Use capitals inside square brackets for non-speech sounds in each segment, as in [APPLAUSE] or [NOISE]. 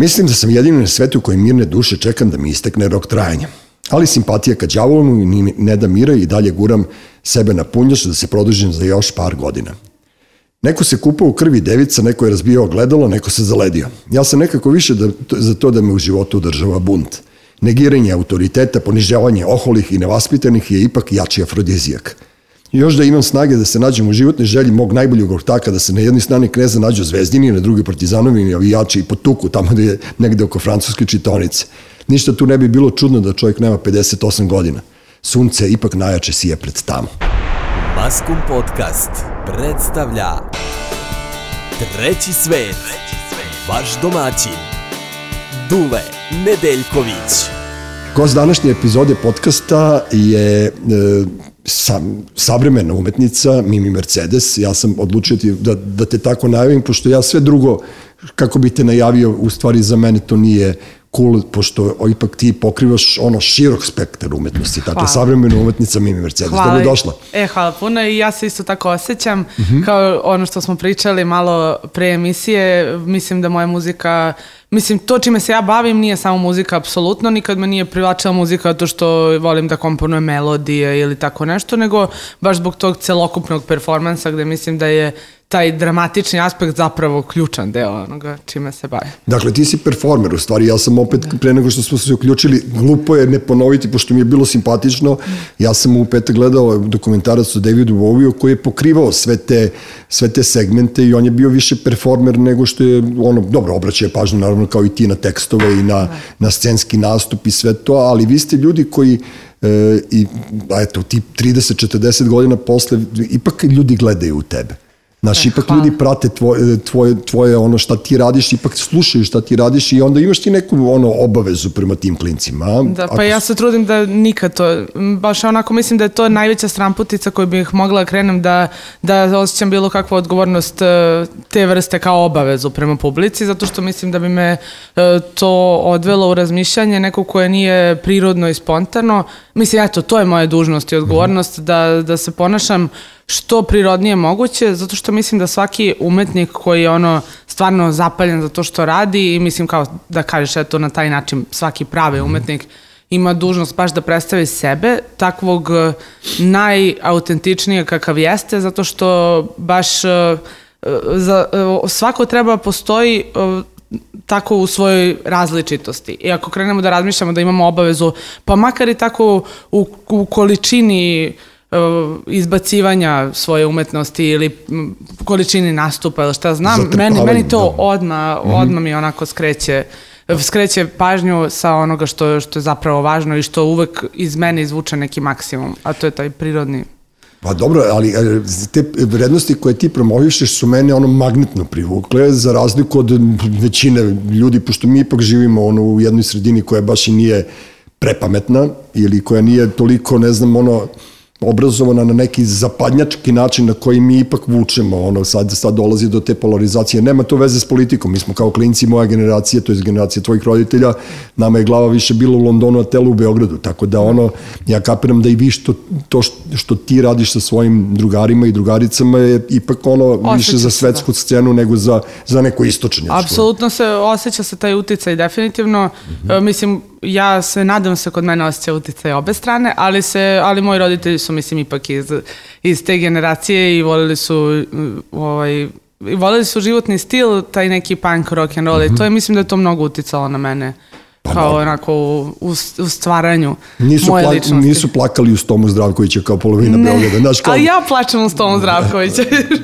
Mislim da sam jedini na svetu koji mirne duše čekam da mi istekne rok trajanja. Ali simpatija ka đavolu mi ne da mira i dalje guram sebe na punjač da se produžim za još par godina. Neko se kupao u krvi devica, neko je razbijao gledalo, neko se zaledio. Ja sam nekako više da, za to da me u životu održava bunt. Negiranje autoriteta, ponižavanje oholih i nevaspitanih je ipak jači afrodizijak. Još da imam snage da se nađem u životnoj želji mog najboljeg ortaka, da se na jednoj strani kneza nađu zvezdini, na drugoj partizanovi avijači i potuku tamo da je negde oko francuske čitonice. Ništa tu ne bi bilo čudno da čovjek nema 58 godina. Sunce ipak najjače sije pred tamo. Maskum Podcast predstavlja Treći svet, vaš domaćin, Dule Nedeljković. Gost današnje epizode podcasta je e, sam, savremena umetnica Mimi Mercedes. Ja sam odlučio ti da, da te tako najavim, pošto ja sve drugo, kako bi te najavio, u stvari za mene to nije cool, pošto ipak ti pokrivaš ono širok spektar umetnosti. Dakle, savremena umetnica Mimi Mercedes. Hvala. Dobro došla. E, hvala puno i ja se isto tako osjećam. Uh mhm. -huh. Kao ono što smo pričali malo pre emisije, mislim da moja muzika Mislim, to čime se ja bavim nije samo muzika, apsolutno, nikad me nije privlačila muzika to što volim da komponujem melodije ili tako nešto, nego baš zbog tog celokupnog performansa gde mislim da je taj dramatični aspekt zapravo ključan deo onoga čime se bavi. Dakle, ti si performer u stvari, ja sam opet, da. pre nego što smo se uključili, glupo je ne ponoviti, pošto mi je bilo simpatično, ja sam u petak gledao dokumentarac o Davidu Bowie koji je pokrivao sve te, sve te segmente i on je bio više performer nego što je, ono, dobro, obraćao je pažnju naravno kao i ti na tekstove i na, da. na scenski nastup i sve to, ali vi ste ljudi koji e, i, eto, ti 30-40 godina posle, ipak ljudi gledaju u tebe. Znaš, e, ipak hvala. ljudi prate tvoje, tvoje, tvoje ono šta ti radiš, ipak slušaju šta ti radiš i onda imaš ti neku ono obavezu prema tim klincima. A? Da, pa Ako... ja se trudim da nikad to, baš onako mislim da je to najveća stramputica koju bih mogla krenem da, da osjećam bilo kakvu odgovornost e, te vrste kao obavezu prema publici, zato što mislim da bi me to odvelo u razmišljanje neko koje nije prirodno i spontano. Mislim, eto, to je moja dužnost i odgovornost mm -hmm. da, da se ponašam što prirodnije moguće, zato što mislim da svaki umetnik koji je ono stvarno zapaljen za to što radi i mislim kao da kažeš eto na taj način svaki pravi mhm. umetnik ima dužnost baš da predstavi sebe, takvog eh, najautentičnijeg kakav jeste, zato što baš eh, za, eh, svako treba postoji tako u svojoj različitosti. I ako krenemo da razmišljamo da imamo obavezu, pa makar i tako u, u količini Uh, izbacivanja svoje umetnosti ili količini nastupa ili šta znam, meni, meni to da. odma, -hmm. odma mi onako skreće skreće pažnju sa onoga što, što je zapravo važno i što uvek iz mene izvuče neki maksimum, a to je taj prirodni Pa dobro, ali te vrednosti koje ti promovišeš su mene ono magnetno privukle, za razliku od većine ljudi, pošto mi ipak živimo ono, u jednoj sredini koja baš i nije prepametna ili koja nije toliko, ne znam, ono, obrazovana na neki zapadnjački način na koji mi ipak vučemo, ono, sad, sad dolazi do te polarizacije. Nema to veze s politikom, mi smo kao klinci moja generacija, to je generacija tvojih roditelja, nama je glava više bila u Londonu, a telo u Beogradu, tako da ono, ja kapiram da i vi što, to što ti radiš sa svojim drugarima i drugaricama je ipak ono osjeća više za svetsku da. scenu nego za, za neko istočnje. Apsolutno se osjeća se taj uticaj, definitivno. Mm -hmm. Mislim, ja se nadam se kod mene osjeća uticaj obe strane, ali se ali moji roditelji su mislim ipak iz iz te generacije i voleli su ovaj i voleli su životni stil, taj neki punk rock and roll mm -hmm. i to je mislim da je to mnogo uticalo na mene. Pa kao da. onako u, u stvaranju nisu moje pla ličnosti. Nisu plakali u Stomu Zdravkovića kao polovina ne. Beograda. Znaš, kao... Ali ja plačem u Stomu Zdravkovića.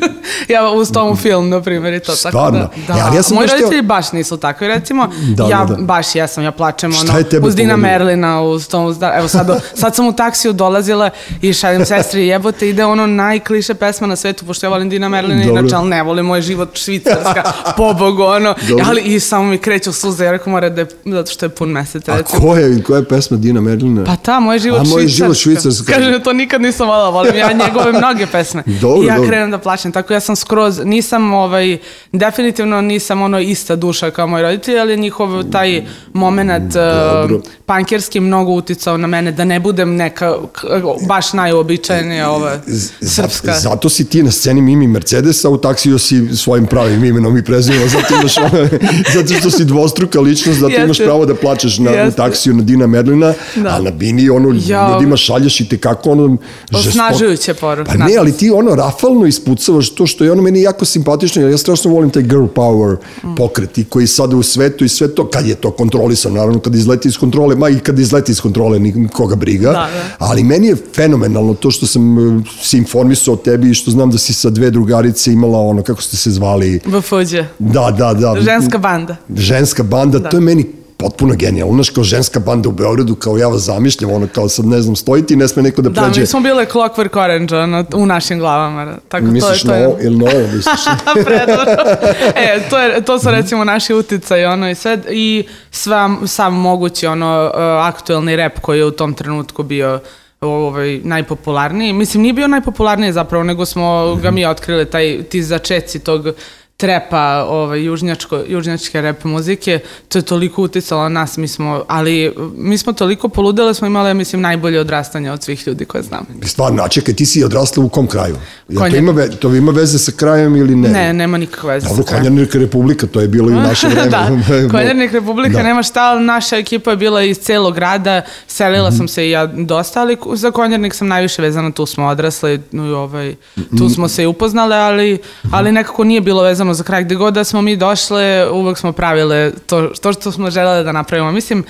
[LAUGHS] ja u Stomu film, na primjer, i to. Stvarno? Tako da, da. Ja, ja sam Moji roditelji htio... baš nisu takvi. Recimo, da, ja da, da. baš jesam, ja plačem ono, uz Dina Merlina, u Stomu Zdravkovića. Evo sad, [LAUGHS] sad sam u taksiju dolazila i šaljem sestri jebote, ide ono najkliše pesma na svetu, pošto ja volim Dina Merlina, Dobro. inače, ali ne volim moj život švicarska, [LAUGHS] pobogu, ono. Dobro. Ali i samo mi kreću suze, ja rekao, mora da je, zato što je pun mesec, A recimo. koja je, koja je pesma Dina Merlina? Pa ta, moj život A, moj švicarska. život švicarska. Kaže, to nikad nisam volala, volim ja njegove mnoge pesme. [LAUGHS] Dobro, I ja dobro. krenem da plaćam, tako ja sam skroz, nisam ovaj, definitivno nisam ono ista duša kao moji roditelji, ali njihov taj moment Dobro. uh, pankerski mnogo uticao na mene, da ne budem neka baš najobičajenija ova Z- srpska. Zato, zato si ti na sceni Mimi Mercedesa, u taksiju si svojim pravim imenom i prezimenom, zato, imaš, [LAUGHS] zato što si dvostruka ličnost, zato imaš pravo da plačeš na u taksiju na Dina Merlina, Da. a na Bini ono, Ja. ljudima šalješ i tekako ono... žestoko- Osnažujuće poruke, Pa ne, ali ti ono rafalno ispucavaš to što je ono meni jako simpatično, jer ja strašno volim taj girl power Mm. pokret i koji sada u svetu i sve to, kad je to kontrolisano, naravno kad izleti iz kontrole, ma i kad izleti iz kontrole nikoga briga, Da, da. ali meni je fenomenalno to što sam se informisao o tebi i što znam da si sa dve drugarice imala ono, kako ste se zvali, VFđ. da, da, da. Ženska banda. Ženska banda, Da. to je meni potpuno genijalno. Znaš, kao ženska banda u Beogradu, kao ja vas zamišljam, ono, kao sad ne znam, stojiti i ne sme neko da Da, pređe. mi smo bile Clockwork Orange ono, u našim glavama. Tako Misliš to je, to na je... ovo, ili na ovo misliš? [LAUGHS] Predobro. [LAUGHS] e, to, je, to su recimo naši uticaj ono i sve i sva, sam mogući ono uh, aktuelni rap koji je u tom trenutku bio ovaj, najpopularniji. Mislim, nije bio najpopularniji zapravo, nego smo ga mi otkrili, taj, ti začeci tog trepa ovaj, južnjačko, južnjačke rap muzike, to je toliko uticalo na nas, mi smo, ali mi smo toliko poludele, smo imali, mislim, najbolje odrastanje od svih ljudi koje znam. Stvarno, a čekaj, ti si odrasla u kom kraju? Ja, to, ima, ve, to ima veze sa krajem ili ne? Ne, nema nikakve veze. Dobro, sa krajem. Konjarnika republika, to je bilo i u [LAUGHS] naše vreme. da, [LAUGHS] Konjarnik Republika Da. nema šta, ali naša ekipa je bila iz celog grada, selila Mhm. sam se i ja dosta, ali za Konjarnik sam najviše vezana, tu smo odrasli, no i ovaj, tu smo se i upoznale, ali, ali nekako nije bilo vezano za kraj. Gde god da smo mi došle, uvek smo pravile to, to što smo želele da napravimo. Mislim, e,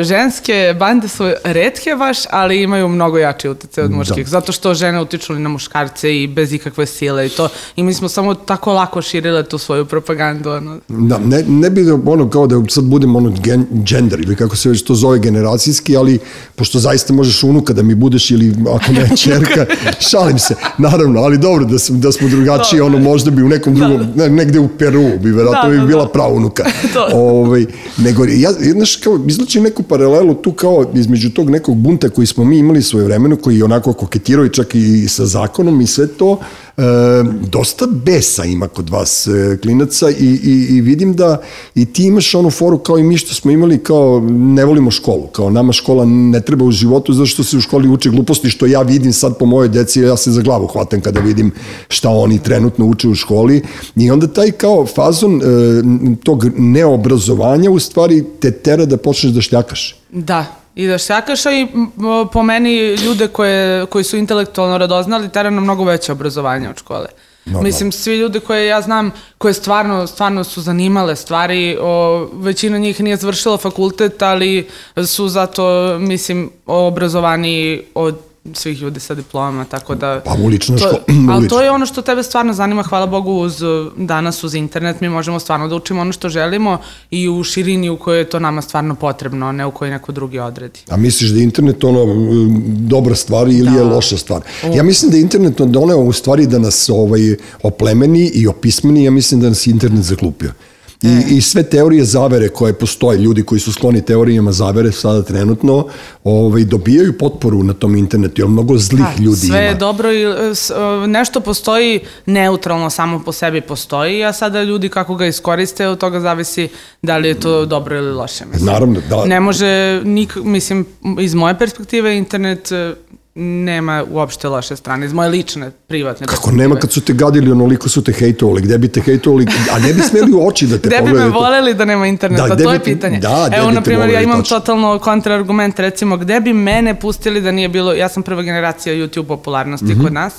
ženske bande su redke baš, ali imaju mnogo jači utjecaj od muških, zato što žene utiču i na muškarce i bez ikakve sile i to. I mi smo samo tako lako širile tu svoju propagandu. Ono. Da, ne, ne bi da, ono kao da sad budem ono gen, gender ili kako se već to zove generacijski, ali pošto zaista možeš unuka da mi budeš ili ako ne [LAUGHS] čerka, šalim se, naravno, ali dobro da, sam, da smo drugačiji, ono možda bi u nekom drugom, ne, negde u Peru bi verovatno Da, bi da, bila da. praunuka. [LAUGHS] To. ovaj, nego, ja, znaš, kao, izlačim neku paralelu tu kao između tog nekog bunta koji smo mi imali svoje vremeno, koji je onako koketirao i čak i sa zakonom i sve to, e, dosta besa ima kod vas e, klinaca i, i, i vidim da i ti imaš onu foru kao i mi što smo imali kao ne volimo školu, kao nama škola ne treba u životu zato što se u školi uče gluposti što ja vidim sad po mojoj deci, ja se za glavu hvatam kada vidim šta oni trenutno uče u školi i onda taj kao fazon e, tog neobrazovanja u stvari te tera da počneš da šljakaš. Da, i da šljakaš, a i po meni ljude koje, koji su intelektualno radoznali tera na mnogo veće obrazovanje od škole. Normalno. Mislim, svi ljudi koje ja znam, koje stvarno, stvarno su zanimale stvari, o, većina njih nije završila fakultet, ali su zato, mislim, obrazovani od svih ljudi sa diplomama, tako da... Pa u ličnoj to, školi, [CLEARS THROAT] u Ali to je ono što tebe stvarno zanima, hvala Bogu, uz, danas uz internet mi možemo stvarno da učimo ono što želimo i u širini u kojoj je to nama stvarno potrebno, a ne u kojoj neko drugi odredi. A misliš da je internet ono m, dobra stvar ili Da. je loša stvar? Ja mislim da je internet doneo u stvari da nas ovaj, oplemeni i opismeni, ja mislim da nas internet zaklupio. I, E. I sve teorije zavere koje postoje, ljudi koji su skloni teorijama zavere sada trenutno, ovaj, dobijaju potporu na tom internetu, jer mnogo zlih Da, ljudi sve je ima. dobro i e, s- e, nešto postoji neutralno samo po sebi postoji, a sada ljudi kako ga iskoriste, od toga zavisi da li je to dobro ili loše. Mislim. Naravno, da. Ne može, nik, mislim, iz moje perspektive internet e, nema uopšte loše strane, iz moje lične, privatne Kako nema kad su te gadili, onoliko su te hejtovali, gde bi te hejtovali, a ne bi smeli u oči da te [LAUGHS] Gde bi me pogledaju. voleli da nema interneta, Da, to je pitanje. da, Evo, na primjer, ja imam tačno. totalno kontrargument, recimo, gde bi mene pustili da nije bilo, ja sam prva generacija YouTube popularnosti Mhm. kod nas,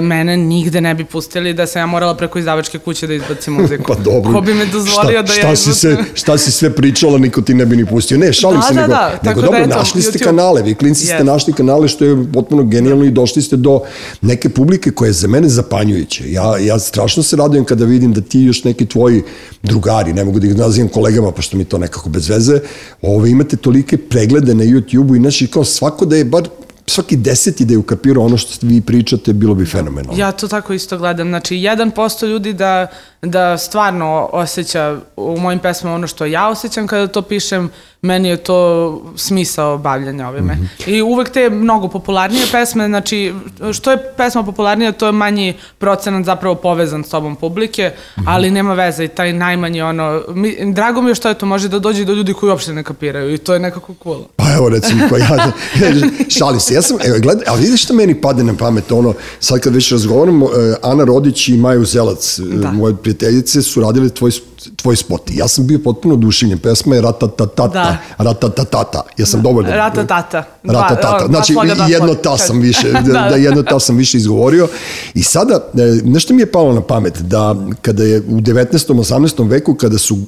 mene nigde ne bi pustili da sam ja morala preko izdavačke kuće da izbacim [LAUGHS] muziku. Pa dobro. Ko bi me dozvolio šta, da šta ja si izbacim? se, šta si sve pričala, niko ti ne bi ni pustio. Ne, šalim Da, se, da, nego, da, nego da dobro, eto, našli ste YouTube. kanale, vi klinci ste Yes. našli kanale što je potpuno genijalno i došli ste do neke publike koja je za mene zapanjujuće. Ja, ja strašno se radujem kada vidim da ti još neki tvoji drugari, ne mogu da ih nazivam kolegama, pošto mi to nekako bez veze, ove, imate tolike preglede na YouTube-u i naši kao svako da je bar svaki deseti da je ukapirao ono što vi pričate, bilo bi fenomenalno. Ja to tako isto gledam. Znači, 1% ljudi da, da stvarno osjeća u mojim pesmama ono što ja osjećam kada to pišem, meni je to smisao bavljanja ovime. Mm -hmm. I uvek te mnogo popularnije pesme, znači, što je pesma popularnija, to je manji procenat zapravo povezan s tobom publike, mm -hmm. ali nema veze i taj najmanji ono, mi, drago mi je što je to može da dođe do ljudi koji uopšte ne kapiraju i to je nekako cool. Pa evo recimo, pa ja, [LAUGHS] šali se, ja sam, evo, gledaj, ali vidiš što meni pade na pamet, ono, sad kad već razgovaramo, eh, Ana Rodić i Maju Zelac, eh, da. moje prijateljice, su radili tvoj tvoj spot. Ja sam bio potpuno oduševljen. Pesma je ratatatata. Da. Ratatatata. Ja sam da. dovoljno... Ratatata. Ratatata. Znači, jedno ta sam više, da, [LAUGHS] da, da, jedno ta sam više izgovorio. I sada, e, nešto mi je palo na pamet, da kada je u 19. 18. veku, kada su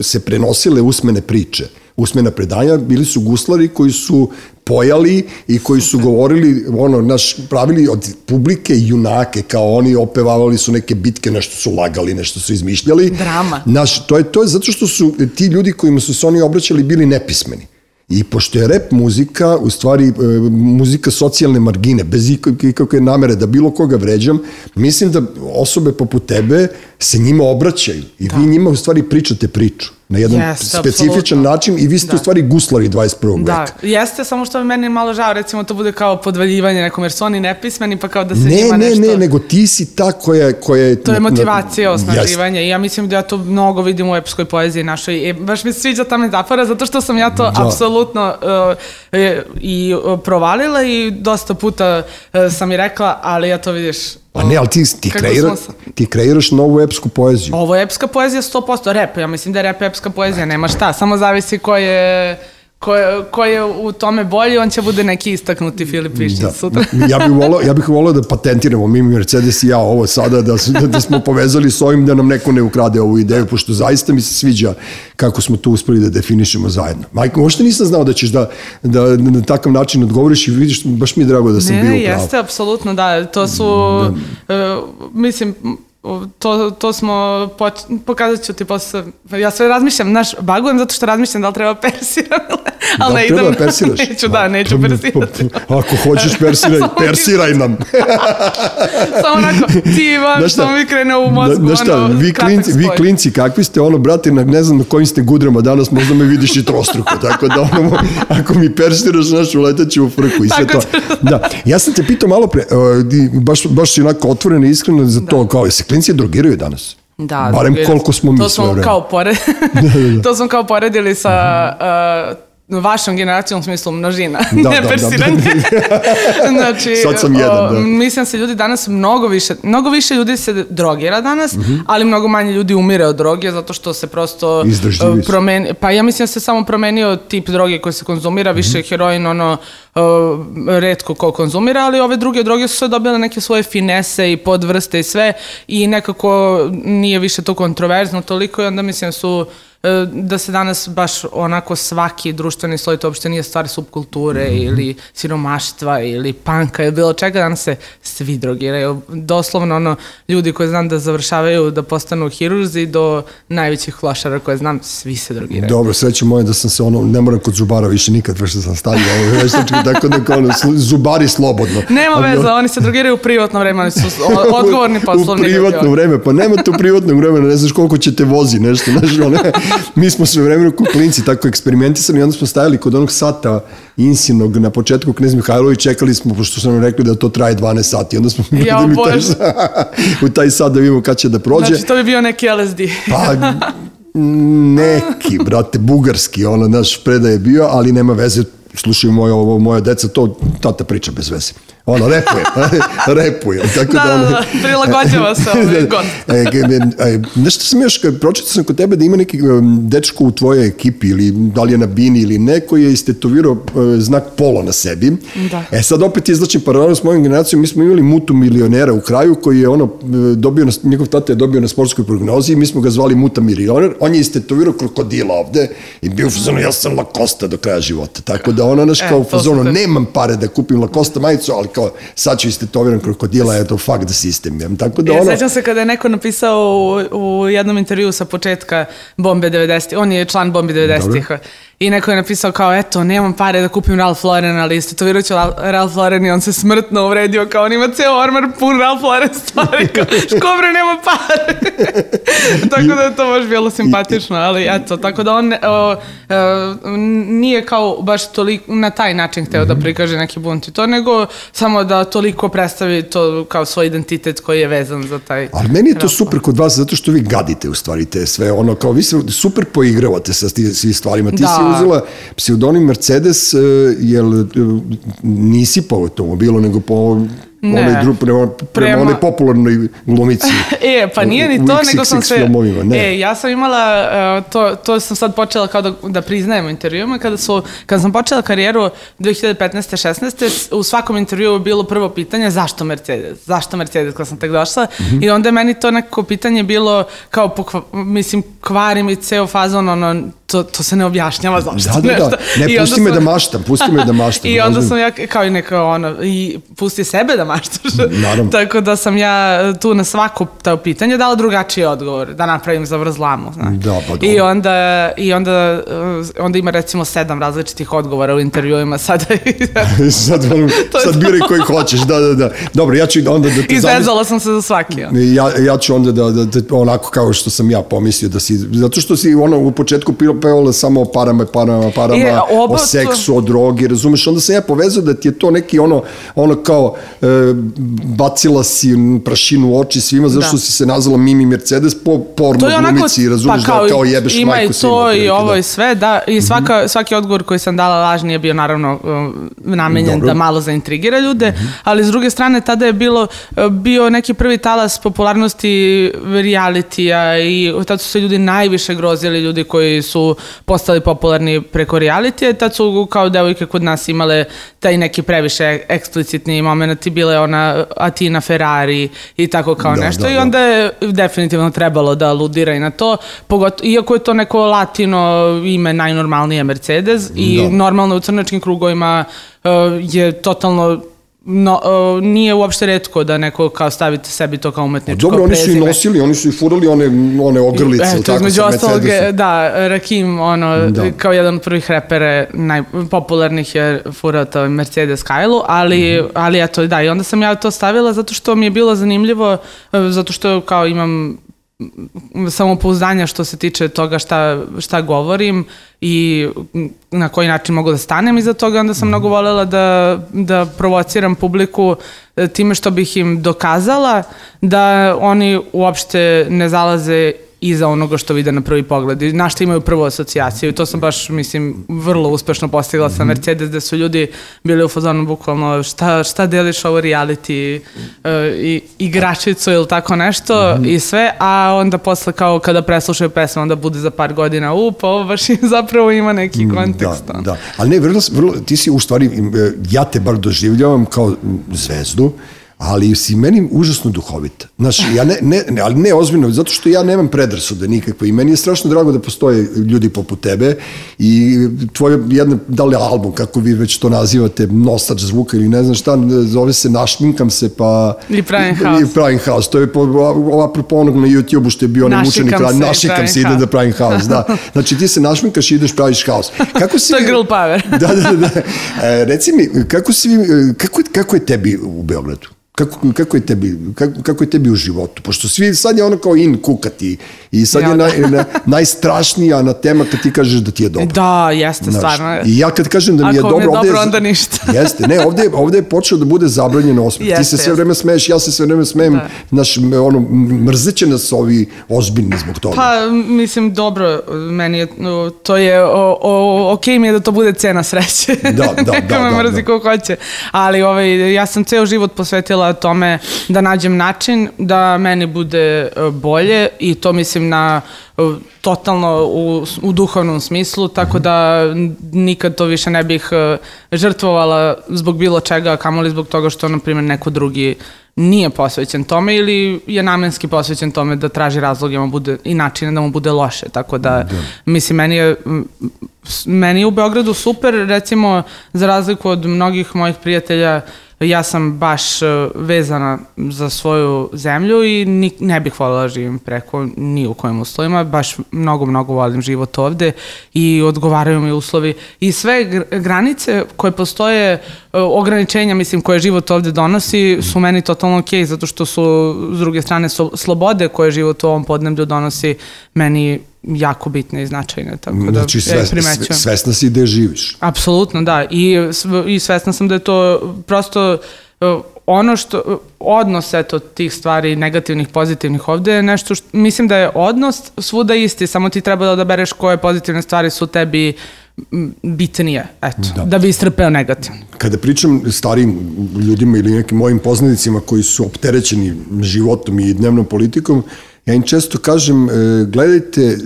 se prenosile usmene priče, usmena predanja, bili su guslari koji su pojali i koji su govorili, ono, naš, pravili od publike junake, kao oni opevavali su neke bitke, nešto su lagali, nešto su izmišljali. Drama. Naš, to je, to je zato što su ti ljudi kojima su se oni obraćali bili nepismeni. I pošto je rep muzika, u stvari e, muzika socijalne margine, bez ikakve namere da bilo koga vređam, mislim da osobe poput tebe se njima obraćaju i da. vi njima u stvari pričate priču na jedan jeste, specifičan absolutno. način i vi ste da. u stvari guslari 21. Da, veka. jeste, samo što meni malo žao, recimo to bude kao podvaljivanje nekom, jer su oni nepismeni, pa kao da se ne, njima ne, nešto... Ne, ne, nego ti si ta koja, koja je... To je motivacija, osnaživanje i ja mislim da ja to mnogo vidim u epskoj poeziji našoj. E, baš mi sviđa ta metafora, zato što sam ja to da. apsolutno uh, i provalila i dosta puta uh, sam i rekla, ali ja to vidiš Pa ne, ali ti, ti, kreira, ti kreiraš novu epsku poeziju. Ovo je epska poezija 100%, rep, ja mislim da je rep epska poezija, nema šta, samo zavisi ko je ko je, ko je u tome bolji, on će bude neki istaknuti Filip Višnjić da. sutra. ja bih volao, ja bih volao da patentiramo mi Mercedes i ja ovo sada, da, da, da smo povezali s ovim da nam neko ne ukrade ovu ideju, pošto zaista mi se sviđa kako smo to uspeli da definišemo zajedno. Majko, možda nisam znao da ćeš da, da, da na takav način odgovoriš i vidiš, baš mi je drago da sam ne, bio upravo. Ne, jeste, apsolutno, da, to su, da. Uh, mislim, to, to smo, poč... pokazat ću ti posle, ja sve razmišljam, znaš, bagujem zato što razmišljam da li treba [LAUGHS] persiram, ali da, ne idem, da persiraš. [LAUGHS] neću, da, neću persirati. Ako hoćeš [LAUGHS] persiraj, persiraj nam. [LAUGHS] Samo onako, ti baš što mi krene u mozgu, znaš šta, ono, vi klinci, vi klinci, kakvi ste, ono, brate, na, ne znam na kojim ste gudrama danas, možda me vidiš i trostruko, tako da, ono, ako mi persiraš, znaš, uletat ću u frku i sve to. Da, ja sam te pitao malo pre, uh, baš, baš si onako otvoreno i iskreno za to, da. kao, se klinci drogiraju danas? Da, Barem koliko smo mi to smo kao pored, da, da, da. to smo kao poredili sa uh, vašom generacijom u smislu množina, da, ne da, persiranje. Da, da. [LAUGHS] znači, Sad sam jedan, da. Mislim se ljudi danas mnogo više, mnogo više ljudi se drogira danas, mm -hmm. ali mnogo manje ljudi umire od droge zato što se prosto uh, promeni, pa ja mislim da se samo promenio tip droge koji se konzumira, više mm -hmm. heroin ono uh, redko ko konzumira, ali ove druge droge su sve dobile neke svoje finese i podvrste i sve i nekako nije više to kontroverzno toliko i onda mislim su E, da se danas baš onako svaki društveni sloj, to uopšte nije stvar subkulture mm -hmm. ili siromaštva ili panka ili bilo čega, danas se svi drogiraju. Doslovno ono, ljudi koji znam da završavaju da postanu hirurzi do najvećih lošara koje znam, svi se drogiraju. Dobro, sreće moje da sam se ono, ne moram kod zubara više nikad vrše sam stavio, ovo već znači tako da ono, zubari slobodno. Nema veze, oni se drogiraju u privatno vreme, oni su odgovorni [LAUGHS] poslovni. u privatno vreme, pa nema tu privatnog vremena, ne znaš koliko će te vozi, nešto, znaš, ono, mi smo sve vremenu kuklinci tako eksperimentisali i onda smo stajali kod onog sata insinog na početku Knez Mihajlović čekali smo, pošto su nam rekli da to traje 12 sati, onda smo [LAUGHS] ja, u, taj, [LAUGHS] u taj sat da vidimo kad će da prođe. Znači to bi bio neki LSD. pa, neki, brate, bugarski, ono, naš predaj je bio, ali nema veze, slušaju moje, ovo, moja deca, to tata priča bez veze ono, repuje, [LAUGHS] repuje. Tako da, da, ono, da, prilagođava se [LAUGHS] ovaj god. e, e, nešto sam još, pročitao sam kod tebe da ima neki dečko u tvojoj ekipi, ili da li je na bini ili ne, koji je istetovirao e, znak polo na sebi. Da. E sad opet izlačim paralelu s mojom generacijom, mi smo imali mutu milionera u kraju koji je ono, e, dobio na, njegov tata je dobio na sportskoj prognozi mi smo ga zvali muta milioner, on je istetovirao krokodila ovde i bio u fazonu, ja sam Lakosta do kraja života. Tako da ono, naš kao u fazonu, nemam pare da kupim Lakosta majicu, ali kao sad ću istetoviran krokodila, je to fuck the system. Ja. Tako da ono... Ja sećam se kada je neko napisao u, u jednom intervju sa početka Bombe 90, on je član Bombe 90-ih I neko je napisao kao, eto, nemam pare da kupim Ralph Lauren, ali istetovirat ću Ralph Lauren i on se smrtno uvredio kao on ima ceo ormar pun Ralph Lauren stvari, kao, škobre, nema pare. [LAUGHS] tako da je to baš bilo simpatično, ali eto, tako da on o, o, nije kao baš toliko, na taj način hteo da prikaže neki bunt i to, nego samo da toliko predstavi to kao svoj identitet koji je vezan za taj... Ali meni je to super kod vas, zato što vi gadite u stvari te sve, ono, kao vi se super poigravate sa svim stvarima. Ti Da. si uzela pseudonim Mercedes, e, jel e, nisi po automobilu, nego po Ne. onoj dru, prema, prema, Prema- onoj popularnoj glumici. [LAUGHS] E, pa nije ni U to, nego sam se... filmovima, ne. E, ja sam imala, uh, to, to sam sad počela kao da, da priznajem u intervjuima, kada, su, kada sam počela karijeru 2015-16, u svakom intervjuu je bilo prvo pitanje zašto Mercedes? Zašto Mercedes kada sam tek došla? Mhm. I onda je meni to neko pitanje bilo kao, pokva, mislim, kvari mi ceo fazon, ono, to, to se ne objašnjava zašto Da, da, da. Ne, pusti me sam- da maštam, pusti me da [LAUGHS] maštam. I onda sam ja, kao i neka ono, i pusti sebe da maštaš. [LAUGHS] Naravno. Tako da sam ja tu na svako to pitanje dala drugačiji odgovor, da napravim zavrzlamu. Znaš. Da, pa dobro. I onda, i onda, uh, onda ima recimo sedam različitih odgovora u intervjuima [LAUGHS] sada. [LAUGHS] sad, To sad to. biraj koji hoćeš, da, da, da. Dobro, ja ću onda da te. Izvezala sam se za svaki. ono. Ja, ja ću onda da, da, da, onako kao što sam ja pomislio da si, zato što si ono u početku pevala samo o parama, parama, parama, E, oba o to- seksu, o drogi, razumeš, onda sam ja povezao da ti je to neki ono, ono kao e, bacila si prašinu u oči svima, zašto Da. si se nazvala Mimi Mercedes po porno To je onako, glumici, razumeš, pa kao, da kao jebeš ima majku i svima. to i otprilike, ovo da. Mhm. i sve, da, i svaka, svaki odgovor koji sam dala lažni je bio naravno namenjen Dobro. da malo zaintrigira ljude, ali s druge strane tada je bilo, uh, bio neki prvi talas popularnosti realitija i tad su se ljudi najviše grozili, ljudi koji su postali popularni preko realitija, tad su kao devojke kod nas imale taj neki previše eksplicitni moment i bile ona Atina Ferrari i tako kao Da, nešto da, i da. onda je definitivno trebalo da aludira i na to, pogotovo, iako je to neko latino ime najnormalnije Mercedes i Da. normalno u crnačkim krugovima uh, je totalno no, uh, nije uopšte redko da neko kao stavite sebi to kao umetničko Dobro, oni su i prezime. nosili, oni su i furali one, one ogrlice, Eto, tako, između ostalog, da, Rakim, ono, Da. kao jedan od prvih repere najpopularnih je furao to Mercedes Kailu, ali, Mhm. ali eto, da, i onda sam ja to stavila zato što mi je bilo zanimljivo, e, zato što kao imam samopouzdanja što se tiče toga šta, šta govorim i na koji način mogu da stanem iza toga, onda sam mnogo voljela da, da provociram publiku e, time što bih im dokazala da oni uopšte ne zalaze iza onoga što vide na prvi pogled. I na što imaju prvu asocijaciju. I to sam baš, mislim, vrlo uspešno postigla sa Mercedes, da su ljudi bili u fazonu bukvalno šta, šta deliš ovo reality uh, i igračicu ili tako nešto i sve, a onda posle kao kada preslušaju pesmu, onda bude za par godina, u, pa ovo baš [LAUGHS] zapravo ima neki kontekst. Da, da. Ali ne, vrlo, vrlo, ti si u stvari, e, ja te bar doživljavam kao zvezdu, ali si meni užasno duhovita. Znaš, ja ne, ne, ne, ali ne ozbiljno, zato što ja nemam predrasude nikakve i meni je strašno drago da postoje ljudi poput tebe i tvoje jedna, da li album, kako vi već to nazivate, nosač zvuka ili ne znam šta, zove se Našminkam se pa... I pravim haos. I pravim haos. To je po, apropo onog na YouTube-u što je bio onaj mučenik, se našikam se ide da pravim haos, [LAUGHS] da. Znači ti se našminkaš i ideš praviš haos. Kako si... To je girl power. [LAUGHS] da, da, da. E, reci mi, kako, si, kako, kako je tebi u Beogradu? Kako, kako, je tebi, kako, kako je tebi u životu? Pošto svi, sad je ono kao in kukati i sad Ja, je da. naj, na, najstrašnija na tema kad ti kažeš da ti je dobro. Da, jeste, Znaš, stvarno. I ja kad kažem da mi je Ako dobro, mi je ovde dobro, onda ništa. [LAUGHS] Jeste, ne, ovde, je- ovde je počeo da bude zabranjeno osmeh. ti se sve jeste. vreme smeješ, ja se sve vreme smejem. Da. Znaš, m- ono, mrzeće nas ovi ozbiljni zbog toga. Pa, mislim, dobro, meni je, to je, o, o, ok mi je da to bude cena sreće. Da, [LAUGHS] da, Neka da, me da, mrzi da. ko hoće. Ali ovaj, ja sam ceo život posvetila tome da nađem način da meni bude e, bolje i to mislim na e, totalno u, u duhovnom smislu, tako da n- nikad to više ne bih e, žrtvovala zbog bilo čega, kamoli zbog toga što, na primjer, neko drugi nije posvećen tome ili je namenski posvećen tome da traži razloge da bude, i načine da mu bude loše. Tako da, mislim, meni je, meni je u Beogradu super, recimo, za razliku od mnogih mojih prijatelja ja sam baš e, vezana za svoju zemlju i ni, ne bih voljela da živim preko ni u kojim uslovima, baš mnogo, mnogo volim život ovde i odgovaraju mi uslovi. I sve granice koje postoje, e, ograničenja, mislim, koje život ovde donosi, su meni totalno okej, okay, zato što su, s druge strane, slobode koje život u ovom podneblju donosi, meni jako bitne i značajne. Tako da znači, sve, ja svesna si gde živiš. Apsolutno, da. I, I svesna sam da je to prosto uh, ono što, odnos eto tih stvari negativnih, pozitivnih ovde je nešto što, mislim da je odnos svuda isti, samo ti treba da odabereš koje pozitivne stvari su tebi bitnije, eto, da, da bi istrpeo negativno. Kada pričam starijim ljudima ili nekim mojim poznanicima koji su opterećeni životom i dnevnom politikom, Ja im često kažem, e, gledajte, e,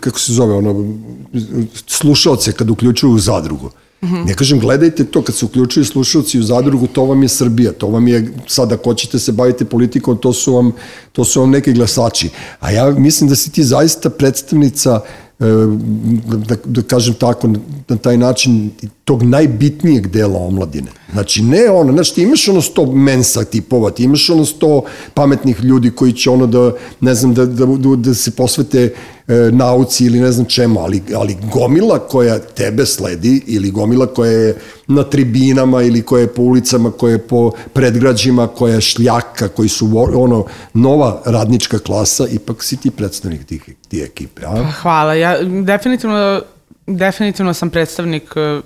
kako se zove, ono, slušalce kad uključuju u zadrugu. Mm -hmm. Ne kažem, gledajte to, kad se uključuju slušalci u zadrugu, to vam je Srbija, to vam je, sad ako hoćete se bavite politikom, to su vam, to su vam neki glasači. A ja mislim da si ti zaista predstavnica E, da, da kažem tako, na taj način tog najbitnijeg dela omladine. Znači, ne ono, znači ti imaš ono sto mensa tipova, ti imaš ono sto pametnih ljudi koji će ono da, ne znam, da, da, da se posvete e, nauci ili ne znam čemu, ali, ali gomila koja tebe sledi ili gomila koja je na tribinama ili koja je po ulicama, koja je po predgrađima, koja je šljaka, koji su ono nova radnička klasa, ipak si ti predstavnik tih, tih ekipe. A? Pa, hvala, ja definitivno, definitivno sam predstavnik e,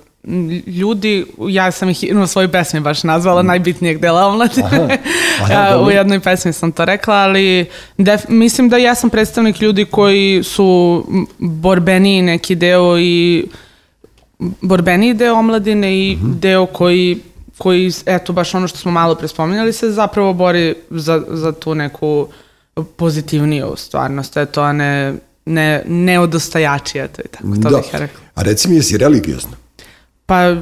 ljudi, ja sam ih u svojoj pesmi baš nazvala mm. najbitnijeg dela omladine. Aha, [LAUGHS] u jednoj pesmi sam to rekla, ali def, mislim da ja sam predstavnik ljudi koji su borbeniji neki deo i borbeniji deo omladine i mm -hmm. deo koji koji, eto, baš ono što smo malo prespominjali, se zapravo bori za, za tu neku pozitivniju stvarnost, eto, a ne, ne, ne odostajači, eto, i tako, to da. bih ja rekla. A reci mi, jesi religiozna? Pa...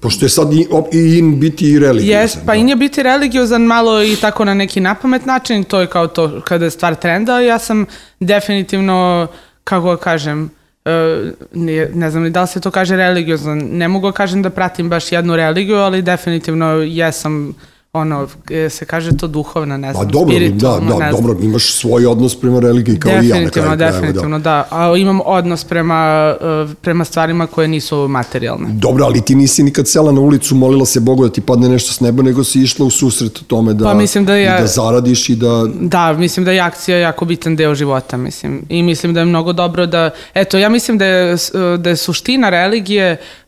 Pošto je sad i, i in biti i religiozan. Jes, pa da. in je biti religiozan malo i tako na neki napamet način, to je kao to kada je stvar trenda, ja sam definitivno, kako kažem, Uh, ne, ne znam ni da li se to kaže religiozan, ne mogu da kažem da pratim baš jednu religiju, ali definitivno jesam ono, e, se kaže to duhovna, ne znam, pa, dobro, da, da, ne dobro, imaš svoj odnos prema religiji kao i ja na kraju. Definitivno, da. da. A imam odnos prema, e, prema stvarima koje nisu materijalne. Dobro, ali ti nisi nikad sela na ulicu, molila se Bogu da ti padne nešto s neba, nego si išla u susret tome da, pa, mislim da, je, da zaradiš i da... Da, mislim da je akcija jako bitan deo života, mislim. I mislim da je mnogo dobro da, eto, ja mislim da je, da je suština religije e,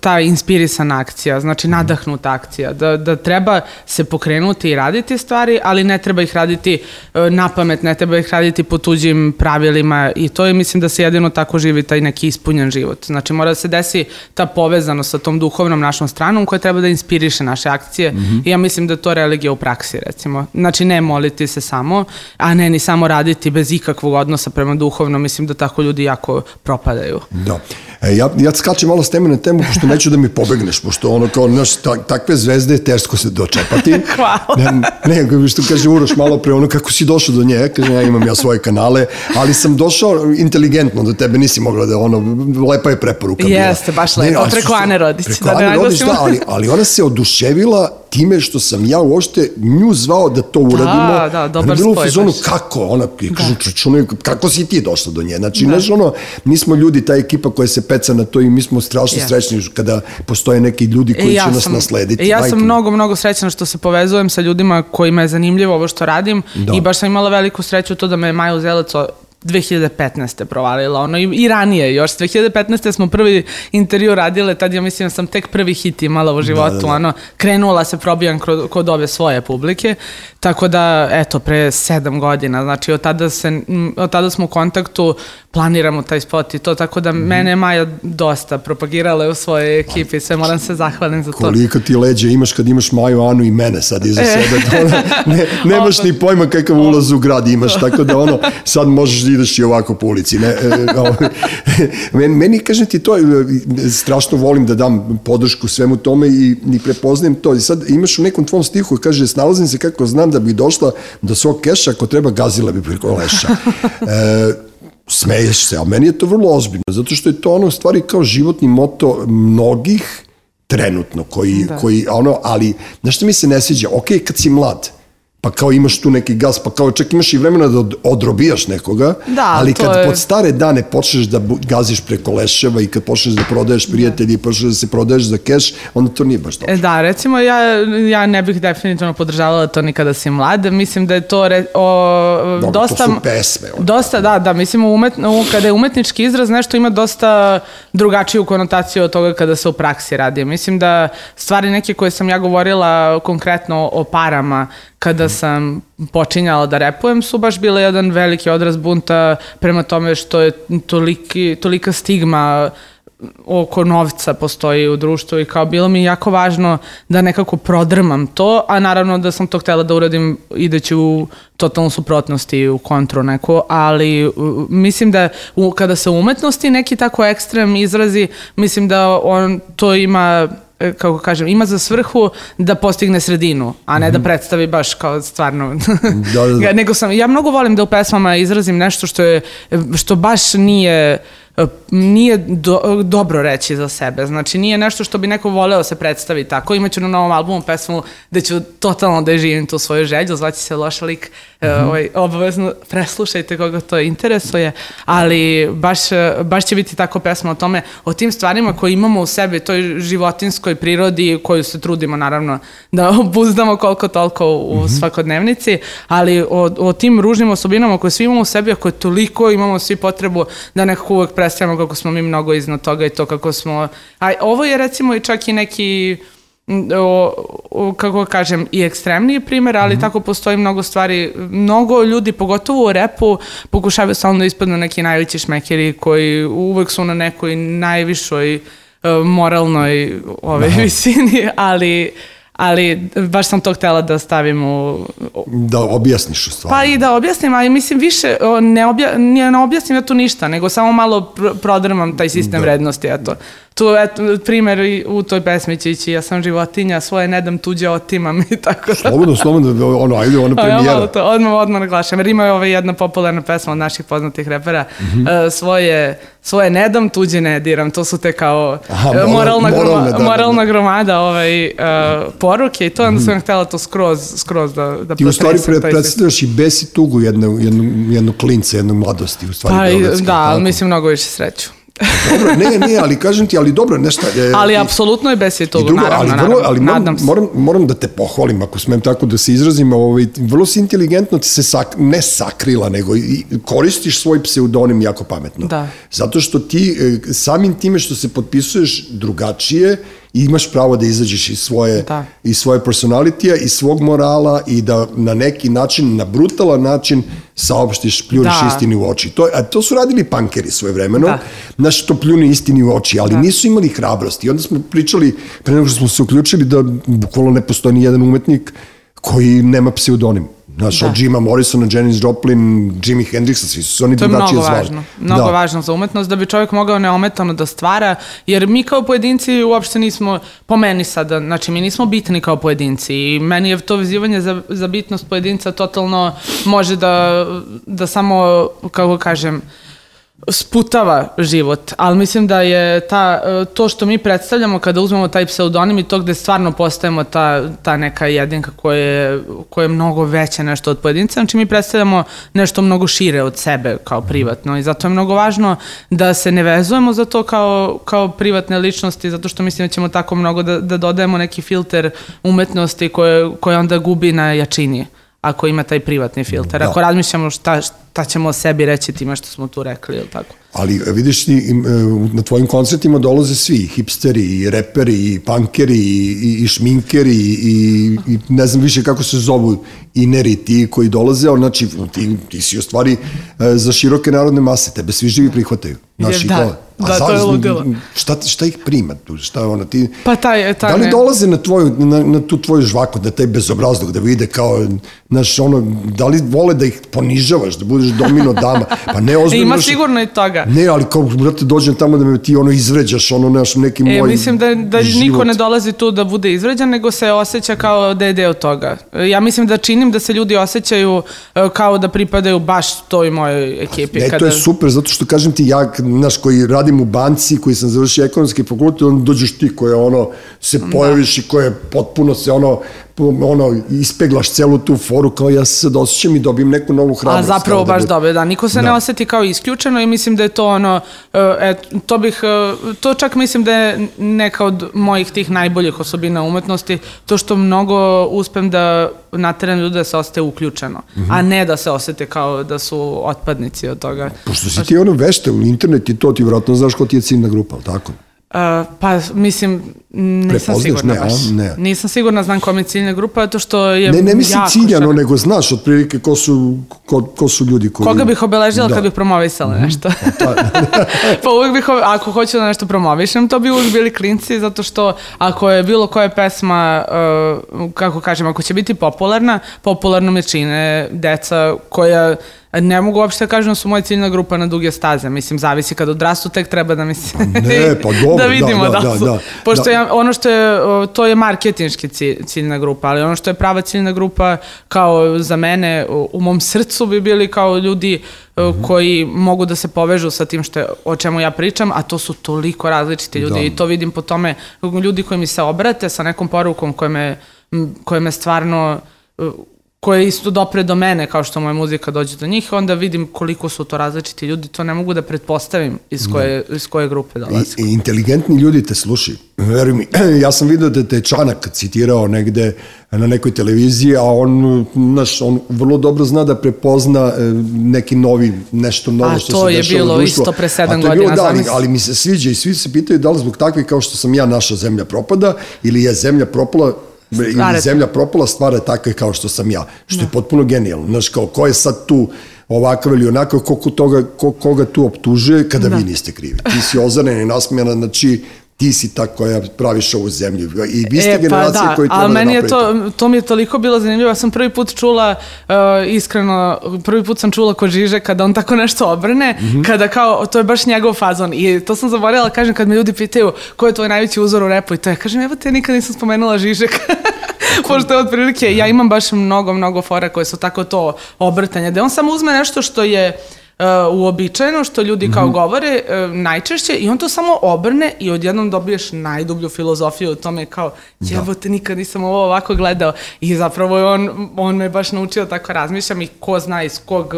ta inspirisana akcija, znači nadahnuta akcija, da, da treba se pokrenuti i raditi stvari, ali ne treba ih raditi e, na pamet, ne treba ih raditi po tuđim pravilima i to je mislim da se jedino tako živi taj neki ispunjen život. Znači mora da se desi ta povezanost sa tom duhovnom našom stranom koja treba da inspiriše naše akcije mm -hmm. i ja mislim da to religija u praksi recimo. Znači ne moliti se samo, a ne ni samo raditi bez ikakvog odnosa prema duhovnom, mislim da tako ljudi jako propadaju. Da. E, ja, ja skačem malo s teme na temu, pošto neću da mi pobegneš, pošto ono kao, naš, ta, takve zvezde je teško se dočepati. [LAUGHS] Hvala. Ne, ne, što kaže Uroš malo pre, ono kako si došao do nje, kaže ja imam ja svoje kanale, ali sam došao inteligentno do tebe, nisi mogla da ono, lepa je preporuka. Jeste, baš lepo, ne, preko Ane Rodić. Preko da, Ane Rodić, da, ali, ali ona se oduševila time što sam ja uopšte nju zvao da to uradimo. Da, da, dobar spoj. Bilo u fizonu, kako? Ona, kažu, da. čuno, kako si ti došla do nje? Znači, da. znaš, ono, mi smo ljudi, ta ekipa koja se peca na to i mi smo strašno yeah. Srećni kada postoje neki ljudi koji e, ja će nas sam, naslediti. Ja sam mnogo, mnogo srećna što se povezujem sa ljudima kojima je zanimljivo ovo što radim da. i baš sam imala veliku sreću to da me Majo Zelac 2015. provalila, ono i, i ranije još, 2015. smo prvi intervju radile, tad ja mislim da sam tek prvi hit imala u životu, da, da, da. ono, krenula se probijam kod, kod ove svoje publike, tako da, eto, pre sedam godina, znači od tada, se, od tada smo u kontaktu, planiramo taj spot i to, tako da mm -hmm. mene Maja dosta propagirala u svojoj ekipi, sve moram se zahvalim za to. Koliko ti leđe imaš kad imaš Maju, Anu i mene sad iza e. sebe, to ono, [LAUGHS] ne, nemaš ni pojma kakav ulaz u grad imaš, tako da ono, sad možeš da ideš i ovako po ulici. Ne, e, [LAUGHS] meni, kažem ti, to strašno volim da dam podršku svemu tome i, i prepoznajem to. I sad imaš u nekom tvom stihu kaže, snalazim se kako znam da bi došla do svog keša, ako treba gazila bi preko leša. [LAUGHS] E, smeješ se, a meni je to vrlo ozbiljno, zato što je to ono stvari kao životni moto mnogih trenutno, koji, da. koji ono, ali, znaš što mi se ne sviđa, ok, kad si mlad, pa kao imaš tu neki gas, pa kao čak imaš i vremena da od, odrobijaš nekoga, Da, ali to kad je- pod stare dane počneš da gaziš preko leševa i kad počneš da prodaješ prijatelji i počneš da se prodaješ za keš, onda to nije baš dobro. E, Da, recimo ja, ja ne bih definitivno podržavala to nikada si mlad. Mislim da je to re, o, Dobro, to dosta... su pesme, ono. Dosta, da, da, mislim umet, u, kada je umetnički izraz nešto ima dosta drugačiju konotaciju od toga kada se u praksi radi. Mislim da stvari neke koje sam ja govorila konkretno o parama kada sam počinjala da repujem su baš bile jedan veliki odraz bunta prema tome što je toliki, tolika stigma oko novca postoji u društvu i kao bilo mi jako važno da nekako prodrmam to, a naravno da sam to htela da uradim ideći u totalnu suprotnost i u kontru neku, ali mislim da u, kada se u umetnosti neki tako ekstrem izrazi, mislim da on to ima kako kažem, ima za svrhu da postigne sredinu, a ne da predstavi baš kao stvarno. Da, [LAUGHS] da, da. Nego sam, ja mnogo volim da u pesmama izrazim nešto što je, što baš nije nije do, dobro reći za sebe. Znači, nije nešto što bi neko voleo se predstavi tako. Imaću na novom albumu pesmu da ću totalno da živim tu svoju želju, zvaći se Loša lik. Mm -hmm. ovaj, obavezno preslušajte koga to interesuje, ali baš, baš će biti tako pesma o tome, o tim stvarima koje imamo u sebi, toj životinskoj prirodi koju se trudimo naravno da obuzdamo koliko toliko u mm -hmm. svakodnevnici, ali o, o tim ružnim osobinama koje svi imamo u sebi, ako je toliko imamo svi potrebu da nekako uvek predstavljamo kako smo mi mnogo iznad toga i to kako smo... A ovo je recimo i čak i neki o, o, kako kažem, i ekstremniji primer, ali mm -hmm. tako postoji mnogo stvari. Mnogo ljudi, pogotovo u repu, pokušavaju stalno da ispadnu neki najveći šmekeri koji uvek su na nekoj najvišoj uh, moralnoj ove, visini, ali ali baš sam to htela da stavim u... Da objasniš u stvari. Pa i da objasnim, ali mislim više, ne, obja, ne, ne objasnim ja tu ništa, nego samo malo pr prodrmam taj sistem da. vrednosti, eto. Tu, eto, primer i u toj pesmi će ići, ja sam životinja, svoje ne dam tuđe otimam i [LAUGHS] tako da. Slobodno, slobodno, ono, ajde, ono premijera. Ja to, odmah, odmah naglašam, jer ima ova jedna popularna pesma od naših poznatih repera, mm -hmm. uh, svoje, svoje ne dam, tuđe ne diram, to su te kao Aha, uh, moral, moralna, moralne, groma, da, da, moralna gromada ovaj, uh, poruke i to onda sam htela to skroz, skroz da, da Ti u stvari pred, predstavljaš i bes i tugu jednu, jednu, jednu klince, jednu mladosti, u stvari. Pa, da, ali mislim mnogo više sreću. Dobro, ne, ne, ali kažem ti, ali dobro, nešto... E, ali i- apsolutno je toga, drugo, naravno, ali, vrlo, naravno, ali moram, moram, moram da te pohvalim, ako smem tako da se izrazim, ovaj, vrlo si inteligentno ti se sak, ne sakrila, nego i koristiš svoj pseudonim jako pametno. Da. Zato što ti e, samim time što se potpisuješ drugačije, imaš pravo da izađeš iz svoje, Da. iz svoje personalitija, iz svog morala i da na neki način, na brutalan način saopštiš, pljuniš Da. istini u oči. To, a to su radili pankeri svoje vremeno, Da. znaš, to pljuni istini u oči, ali Da. nisu imali hrabrosti. I onda smo pričali, pre nego što smo se uključili, da bukvalno ne postoji ni jedan umetnik koji nema pseudonim. Znaš, Da. od Jima Morrisona, Janis Joplin, Jimi Hendrixa, svi su se oni To je drugačije mnogo zvali. važno. Mnogo da. važno za umetnost da bi čovjek mogao neometano da stvara, jer mi kao pojedinci uopšte nismo, po meni sada, znači mi nismo bitni kao pojedinci i meni je to vezivanje za, za bitnost pojedinca totalno može da, da samo, kako kažem, sputava život, ali mislim da je ta, to što mi predstavljamo kada uzmemo taj pseudonim i to gde stvarno postajemo ta, ta neka jedinka koja je, koja je mnogo veća nešto od pojedinca, znači mi predstavljamo nešto mnogo šire od sebe kao privatno i zato je mnogo važno da se ne vezujemo za to kao, kao privatne ličnosti, zato što mislim da ćemo tako mnogo da, da dodajemo neki filter umetnosti koje, koje onda gubi na jačini ako ima taj privatni filter. Da. Ako razmišljamo šta, šta ćemo o sebi reći time što smo tu rekli, ili tako? Ali e, vidiš ti, e, na tvojim koncertima dolaze svi, i hipsteri, i reperi, i punkeri, i, i, šminkeri, i, i, ne znam više kako se zovu, ineri ti koji dolaze, ali znači ti, ti si u stvari e, za široke narodne mase, tebe svi živi prihvataju. Znaš, i Da, kao, a da, to je ludilo. Šta, šta ih prima tu? Šta ono, ti... Pa taj, taj Da li ne- dolaze na, tvoju, na, na tu tvoju žvaku, na taj bezobrazluk, da vide kao, znaš, ono, da li vole da ih ponižavaš, da budeš domino dama? Pa ne, ozbiljno. Ima sigurno i toga. Ne, ali kao, brate, dođem tamo da me ti ono izvređaš, ono, naš, neki E, moj mislim da, da život. niko ne dolazi tu da bude izvređan, nego se osjeća kao da je deo toga. E, Ja mislim da činim da se ljudi osjećaju e, kao da pripadaju baš toj mojoj ekipi. Ne, to je super, zato što kažem ti, ja, znaš, koji radim u banci, koji sam završio ekonomski fakultet, onda dođeš ti koja ono, se pojaviš i koja potpuno se ono, ono, ispeglaš celu tu foru, kao ja se sad osjećam i dobijem neku novu hrabrost. A zapravo da baš bud- dobro, da. Niko se Da. ne oseti kao isključeno i mislim da je to ono, e, to bih, e, to čak mislim da je neka od mojih tih najboljih osobina umetnosti, to što mnogo uspem da nateram ljude da se osete uključeno, Mhm. a ne da se osete kao da su otpadnici od toga. Pošto si ti ono vešta u internet i to ti vjerojatno znaš ko ti je ciljna grupa, ali tako? Uh, pa mislim, nisam sigurna Ne, baš. Ne. Nisam sigurna znam kome je ciljna grupa, zato što je Ne, ne mislim ciljano, širok. nego znaš otprilike ko su, ko, ko su ljudi koji... Koga bih obeležila Da. kad bih promovisala nešto? Pa, [LAUGHS] pa uvijek bih, ako hoću da nešto promovišem, to bi uvijek bili klinci, zato što ako je bilo koja pesma, uh, kako kažem, ako će biti popularna, popularno me čine deca koja ne mogu uopšte da kažem da su moja ciljna grupa na duge staze. Mislim, zavisi kad odrastu, tek treba da mi se... ne, pa dobro, da [LAUGHS] da, vidimo da, da, da, su. da. Pošto Da. ja, ono što je, to je marketinški cilj, ciljna grupa, ali ono što je prava ciljna grupa kao za mene u, mom srcu bi bili kao ljudi o, Mhm. koji mogu da se povežu sa tim što je, o čemu ja pričam, a to su toliko različiti ljudi Da. i to vidim po tome ljudi koji mi se obrate sa nekom porukom koja me, m, koja me stvarno koje isto dopre do mene kao što moja muzika dođe do njih, onda vidim koliko su to različiti ljudi, to ne mogu da pretpostavim iz koje, iz koje grupe dolazi. I, inteligentni ljudi te slušaju. Veruj mi, [CLEARS THROAT] ja sam vidio da te je Čanak citirao negde na nekoj televiziji, a on, znaš, on vrlo dobro zna da prepozna e, neki novi, nešto novo A što to se je dešava bilo u društvu. isto pre sedam A to je bilo, godina, da, ali, ali mi se sviđa i svi se pitaju da li zbog takvih kao što sam ja, naša zemlja propada, ili je zemlja propala Stvarate. zemlja propala stvara takve kao što sam ja, što je potpuno genijalno. Znaš, kao ko je sad tu ovakav ili onako, ko, ko toga, ko, koga tu optužuje kada vi niste krivi. Ti si ozarena i nasmijana, znači ti si ta koja praviš ovu zemlju. I vi ste generacija koji treba ali da E, meni je to, to mi je toliko bilo zanimljivo. Ja sam prvi put čula, uh, iskreno, prvi put sam čula kod Žiže kada on tako nešto obrne, Mhm. kada kao, to je baš njegov fazon. I to sam zaboravila, da kažem, kad me ljudi pitaju ko je tvoj najveći uzor u repu i to ja kažem, evo te nikad nisam spomenula Žižek. [LAUGHS] Pošto je otprilike, ja imam baš mnogo, mnogo fora koje su tako to obrtanje, da on samo uzme nešto što je uh, uobičajeno, što ljudi kao govore uh, najčešće i on to samo obrne i odjednom dobiješ najdublju filozofiju o tome kao jebote, nikad nisam ovo ovako gledao. I zapravo je on, on me baš naučio tako razmišljam i ko zna iz kog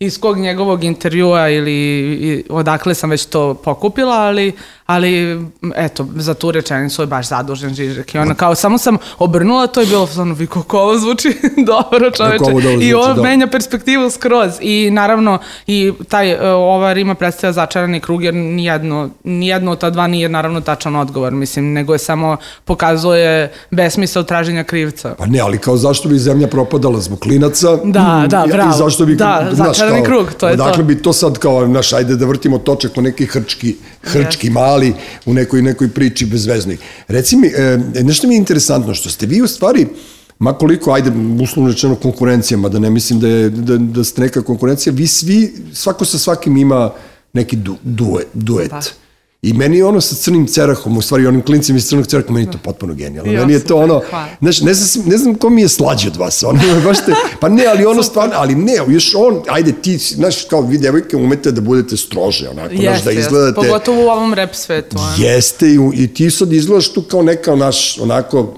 iz kog njegovog intervjua ili i, odakle sam već to pokupila, ali, ali eto, za tu rečenicu je baš zadužen Žižek. I ona kao, samo sam obrnula, to je bilo ono, vi kako ovo zvuči [LAUGHS] dobro čoveče. ovo dobro I zvuči, on da. menja perspektivu skroz. I naravno, i taj, e, ova rima predstavlja začarani krug, jer nijedno, nijedno od ta dva nije naravno tačan odgovor, mislim, nego je samo pokazuje besmisao traženja krivca. Pa ne, ali kao zašto bi zemlja propadala zbog klinaca? Da, Mm, da, i- bravo. I zašto bi, Da, znaš, začarani kao, krug, to je odakle to. bi to sad kao, naš, ajde da vrtimo točak u neki hrčki, hrčki Jeste. mali, u nekoj, nekoj priči bezveznoj. Reci mi, e, nešto mi je interesantno, što ste vi u stvari, ma koliko, ajde, uslovno rečeno konkurencijama, da ne mislim da, je, da, da ste neka konkurencija, vi svi, svako sa svakim ima neki du, duet. duet. Da. I meni je ono sa crnim cerahom, u stvari onim klincima iz crnog ceraha, meni je to potpuno genijalno. Ja meni je to ono, znaš, ne znam, ne znam ko mi je slađi od vas, ono, [LAUGHS] baš te, pa ne, ali ono stvarno, ali ne, još on, ajde ti, znaš, kao vi devojke umete da budete strože, onako, znaš, Jeste, da jeste. izgledate, Pogotovo u ovom rap svetu. ono. jeste i, i ti sad izgledaš tu kao neka, naš, onako,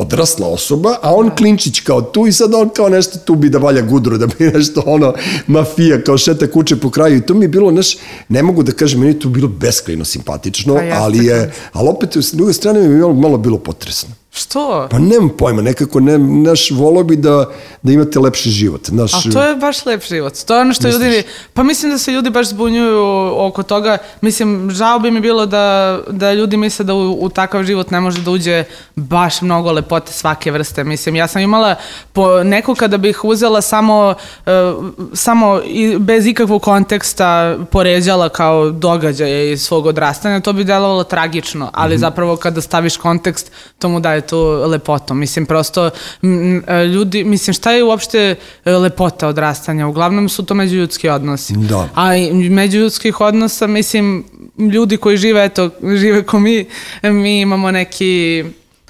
odrasla osoba, a on klinčić kao tu i sad on kao nešto tu bi da valja gudru, da bi [LAUGHS] nešto ono mafija kao šeta kuće po kraju. I to mi je bilo, znaš, ne mogu da kažem, meni je to bilo beskrajno simpatično, Pa ali je, ali opet s druge strane mi je malo bilo potresno. Što? Pa nemam pojma, nekako ne, naš, volao bi da, da imate lepši život. Naš, A to je baš lep život. To je ono što Misliš? ljudi... Pa mislim da se ljudi baš zbunjuju oko toga. Mislim, žao bi mi bilo da, da ljudi misle da u, u takav život ne može da uđe baš mnogo lepote svake vrste. Mislim, ja sam imala po neko kada bih uzela samo, uh, samo i, bez ikakvog konteksta poređala kao događaje iz svog odrastanja, to bi delovalo tragično, ali zapravo kada staviš kontekst, to mu daje tu lepotu. Mislim, prosto e, ljudi, mislim, šta je uopšte e, lepota odrastanja? Uglavnom su to međuljudski odnosi. Da. A i međuljudskih odnosa, mislim, ljudi koji žive, eto, žive ko mi, mi imamo neki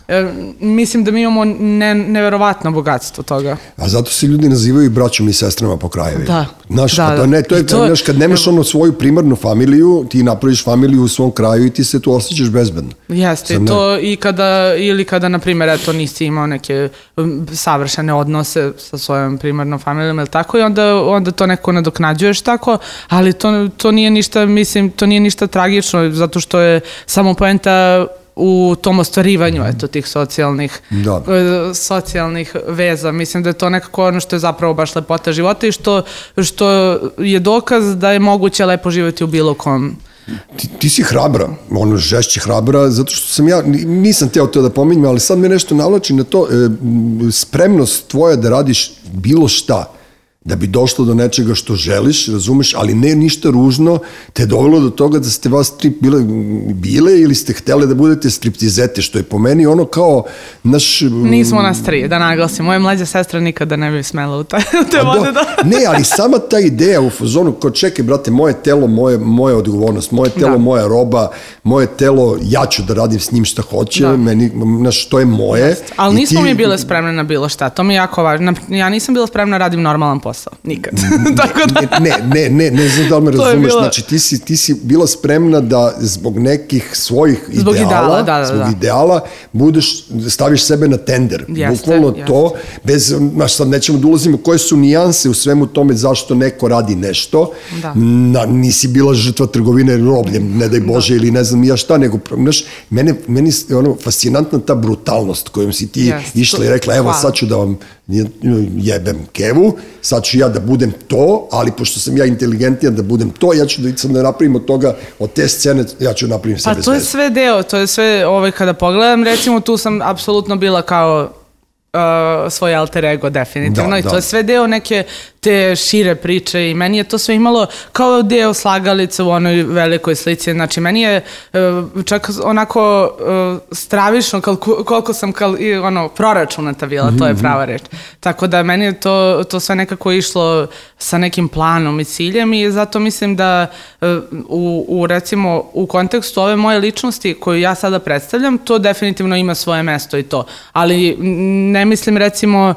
E, mislim da mi imamo ne, neverovatno bogatstvo toga. A zato se ljudi nazivaju i braćom i sestrama po krajevima. Da. Znaš, Da, da, ne, to je, to- znaš, kad nemaš ono svoju primarnu familiju, ti napraviš familiju u svom kraju i ti se tu osjećaš bezbedno. Jeste, Sad to i kada, ili kada, na primjer, eto, nisi imao neke savršene odnose sa svojom primarnom familijom, ili tako, i onda, onda to neko nadoknađuješ tako, ali to, to nije ništa, mislim, to nije ništa tragično, zato što je samo poenta u tom ostvarivanju eto tih socijalnih Da. e, socijalnih veza. Mislim da je to nekako ono što je zapravo baš lepota života i što, što je dokaz da je moguće lepo živjeti u bilo kom. Ti, ti si hrabra, ono žešće hrabra, zato što sam ja, ni- nisam teo to da pominjem, ali sad me nešto navlači na to, e, spremnost tvoja da radiš bilo šta, da bi došlo do nečega što želiš, razumeš, ali ne ništa ružno, te je dovelo do toga da ste vas tri bile, bile ili ste htele da budete striptizete, što je po meni ono kao naš... m, Nismo nas tri, da naglasim. Moja mlađa sestra nikada ne bi smela u, taj, u te A vode da... ne, ali sama ta ideja u fazonu, ko čekaj, brate, moje telo, moje, moje odgovornost, moje telo, Da. moja roba, moje telo, ja ću da radim s njim šta hoće, Da. meni, znaš, to je moje. Ali i nismo ti- mi bile spremne na bilo šta, to mi je jako važno. Ja nisam bila spremna da radim normalan posao, nikad. [LAUGHS] Tako da... Ne, ne, ne, ne znam da li me [LAUGHS] razumeš, bila- znači ti si, ti si bila spremna da zbog nekih svojih Zbog ideala, ideala, da, da, zbog da. ideala, budeš, staviš sebe na tender. Jeste, Bukvalno jeste. to, bez, znaš, sad nećemo da ulazimo koje su nijanse u svemu tome zašto neko radi nešto. Da. Na, nisi bila žrtva trgovine robljem, ne daj Bože, ili ne znam ja šta, nego, znaš, mene, meni je ono, fascinantna ta brutalnost kojom si ti Jeste, išla i rekla, evo hvala. sad ću da vam jebem kevu, sad ću ja da budem to, ali pošto sam ja inteligentijan da budem to, ja ću da, sam da napravim od toga, od te scene, ja ću napravim Pa sebe to je sve deo, to je sve, ovaj, kada pogledam, recimo tu sam apsolutno bila kao uh, svoj alter ego definitivno Da, i to da. je sve deo neke te šire priče i meni je to sve imalo kao deo slagalice u onoj velikoj slici, znači meni je uh, čak onako uh, stravično koliko, koliko sam kal, ono, proračunata bila, to Mhm, je prava reč. Tako da meni je to, to sve nekako išlo sa nekim planom i ciljem i zato mislim da uh, u, u recimo u kontekstu ove moje ličnosti koju ja sada predstavljam, to definitivno ima svoje mesto i to. Ali ne mislim recimo,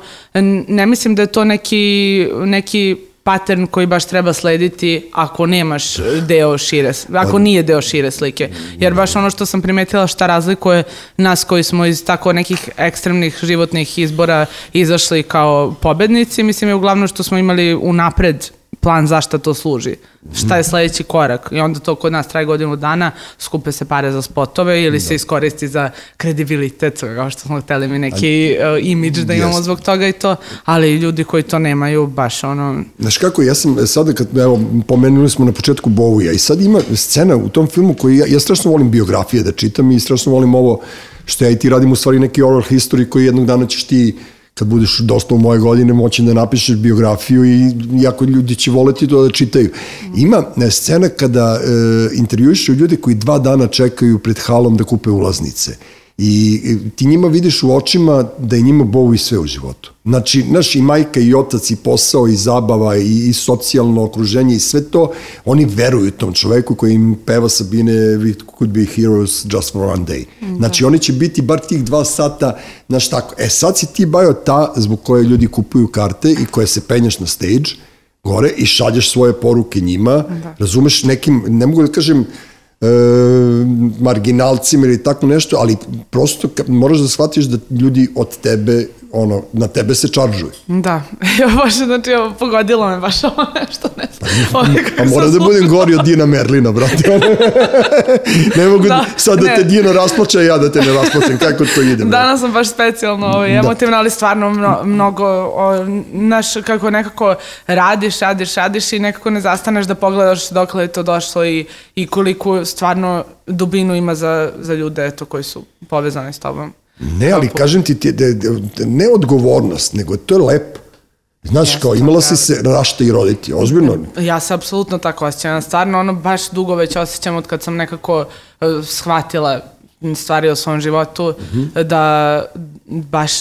ne mislim da je to neki, neki pattern koji baš treba slediti ako nemaš deo šire, ako nije deo šire slike. Jer baš ono što sam primetila šta razlikuje nas koji smo iz tako nekih ekstremnih životnih izbora izašli kao pobednici, mislim je uglavnom što smo imali unapred plan zašta to služi. Šta je sledeći korak? I onda to kod nas traje godinu dana, skupe se pare za spotove ili se iskoristi za kredibilitet, kao što smo hteli mi neki uh, imidž da imamo Jeste. zbog toga i to, ali ljudi koji to nemaju, baš ono, Znaš kako, ja sam sada, kad, evo, pomenuli smo na početku Bowija i sad ima scena u tom filmu koji ja, ja strašno volim biografije da čitam i strašno volim ovo što ja i ti radim u stvari neki oral history koji jednog dana ćeš ti kad budeš dosta u moje godine moći da napišeš biografiju i jako ljudi će voleti to da čitaju. Ima e, scena kada e, intervjuišu ljude koji dva dana čekaju pred halom da kupe ulaznice. I e, ti njima vidiš u očima da je njima Bowie sve u životu. Znači, naš i majka i otac i posao i zabava i, i socijalno okruženje i sve to, oni veruju tom čoveku koji im peva Sabine We could be heroes just for one day. Znači, oni će biti bar tih dva sata, znaš tako. E, sad si ti bajo ta zbog koje ljudi kupuju karte i koje se penjaš na stage, gore i šalješ svoje poruke njima, da. razumeš nekim, ne mogu da kažem, e, marginalcima ili tako nešto, ali prosto moraš da shvatiš da ljudi od tebe, ono, na tebe se čaržuju. Da, [LAUGHS] ja baš, znači, evo, pogodilo me baš ovo nešto, ne znam. Ovo je kako A mora da budem gori od Dina Merlina, brate. [LAUGHS] ne mogu da, Da, sad da ne. te Dino rasplače, ja da te ne rasplačem. Kako to ide? brate? Danas sam baš specijalno ovaj, emotivna, ali stvarno mno, mnogo, o, naš, kako nekako radiš, radiš, radiš i nekako ne zastaneš da pogledaš dokle je to došlo i, i koliko stvarno dubinu ima za, za ljude eto, koji su povezani s tobom. Ne, ali kažem ti, ti da, da, da, ne odgovornost, nego to je lepo. Znaš, Jeste, kao imala si se rašta i roditi, ozbiljno. Ja se apsolutno tako osjećam. Ja Stvarno, ono, baš dugo već osjećam od kad sam nekako uh, shvatila stvari o svom životu, da baš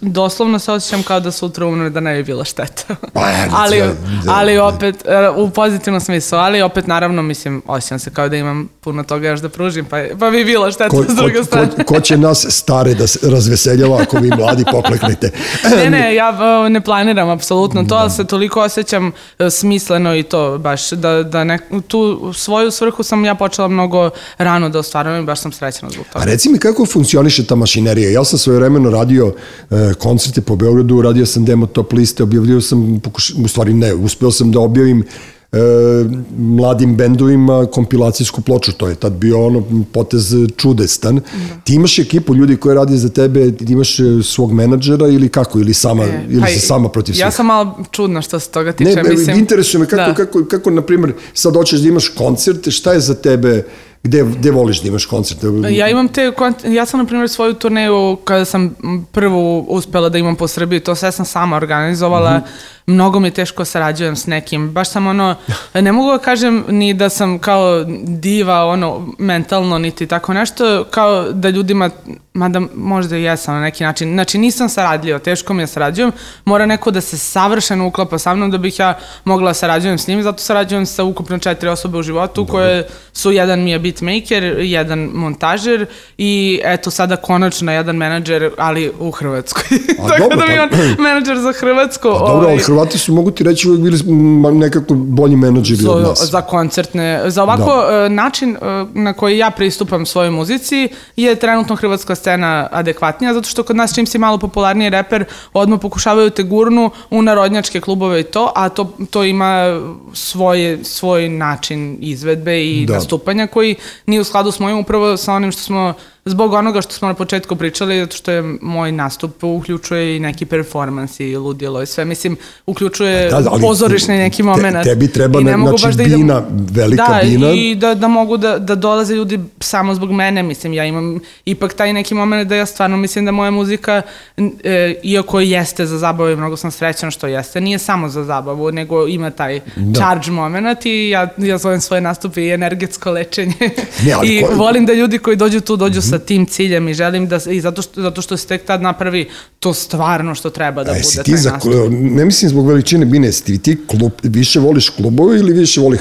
doslovno se osjećam kao da sutra umre da ne bi bilo šteta. Pa, [LAUGHS] ali, da, da, ali da. opet, u pozitivnom smislu, ali opet naravno, mislim, osjećam se kao da imam puno toga još da pružim, pa, pa bi bilo šteta Ko, s druge ko, strane. ko, ko će nas stare da se razveseljava ako vi mladi pokleknete? [LAUGHS] Ne, ne, ja ne planiram apsolutno to, ali se toliko osjećam e, smisleno i to baš, da, da ne, tu svoju svrhu sam ja počela mnogo rano da ostvarujem i baš sam srećena zbog A toga. reci mi kako funkcioniše ta mašinerija? Ja sam svoje vremeno radio e, koncerte po Beogradu, radio sam demo top liste, objavljio sam, pokuš, u stvari ne, uspeo sam da objavim e, mladim bendovima kompilacijsku ploču, to je tad bio ono potez čudestan. Ti imaš ekipu ljudi koji radi za tebe, ti imaš e, svog menadžera ili kako, ili sama, E, ili pa si sama protiv svih? Ja sam malo čudna što se toga tiče. Ne, mislim, interesuje me kako, da. kako, kako, na primjer, sad hoćeš da imaš koncerte, šta je za tebe, gde, gde voliš da imaš koncerte? Ja imam te, ja sam na primjer svoju turneju kada sam m, prvu uspela da imam po Srbiji, to sve sam sama organizovala, Mhm. Mnogo mi je teško sarađujem s nekim, baš sam ono, ne mogu da kažem ni da sam kao diva, ono, mentalno, niti tako nešto, kao da ljudima, mada možda i jesam na neki način, znači nisam saradljiva, teško mi je sarađujem, mora neko da se savršeno uklapa sa mnom da bih ja mogla da sarađujem s njim, zato sarađujem sa ukupno četiri osobe u životu koje su, jedan mi je beatmaker, jedan montažer i eto sada konačno jedan menadžer, ali u Hrvatskoj. [LAUGHS] A Tako dobro, da mi pa- on menadžer za Hrvatsku. Pa dobro, ovaj, Hrvati su, mogu ti reći, uvijek bili nekako bolji menadžeri od nas. za koncertne, za ovako e, način e, na koji ja pristupam svojoj muzici je trenutno hrvatska scena adekvatnija, zato što kod nas čim si malo popularniji reper, odmah pokušavaju te gurnu u narodnjačke klubove i to, a to, to ima svoje, svoj način izvedbe i Da. nastupanja koji nije u skladu s mojim upravo sa onim što smo zbog onoga što smo na početku pričali, zato što je moj nastup uključuje i neki performans i ludilo i sve, mislim, uključuje Da, da, ali pozorišni neki te- moment. tebi treba, ne ne- znači, baš da idem- bina, velika da, bina. i da, da mogu da, da dolaze ljudi samo zbog mene, mislim, ja imam ipak taj neki moment da ja stvarno mislim da moja muzika, e, iako jeste za zabavu i mnogo sam srećan što jeste, nije samo za zabavu, nego ima taj Da. charge moment i ja, ja zovem svoje nastupe i energetsko lečenje. Ne, ali [LAUGHS] I ko- Mhm. volim da ljudi koji dođu tu dođu sa tim ciljem i želim da, i zato što, zato što se tek tad napravi to stvarno što treba da A bude taj za, nastup. ne mislim zbog veličine bine, ti, ti klub, više voliš klubove ili više voliš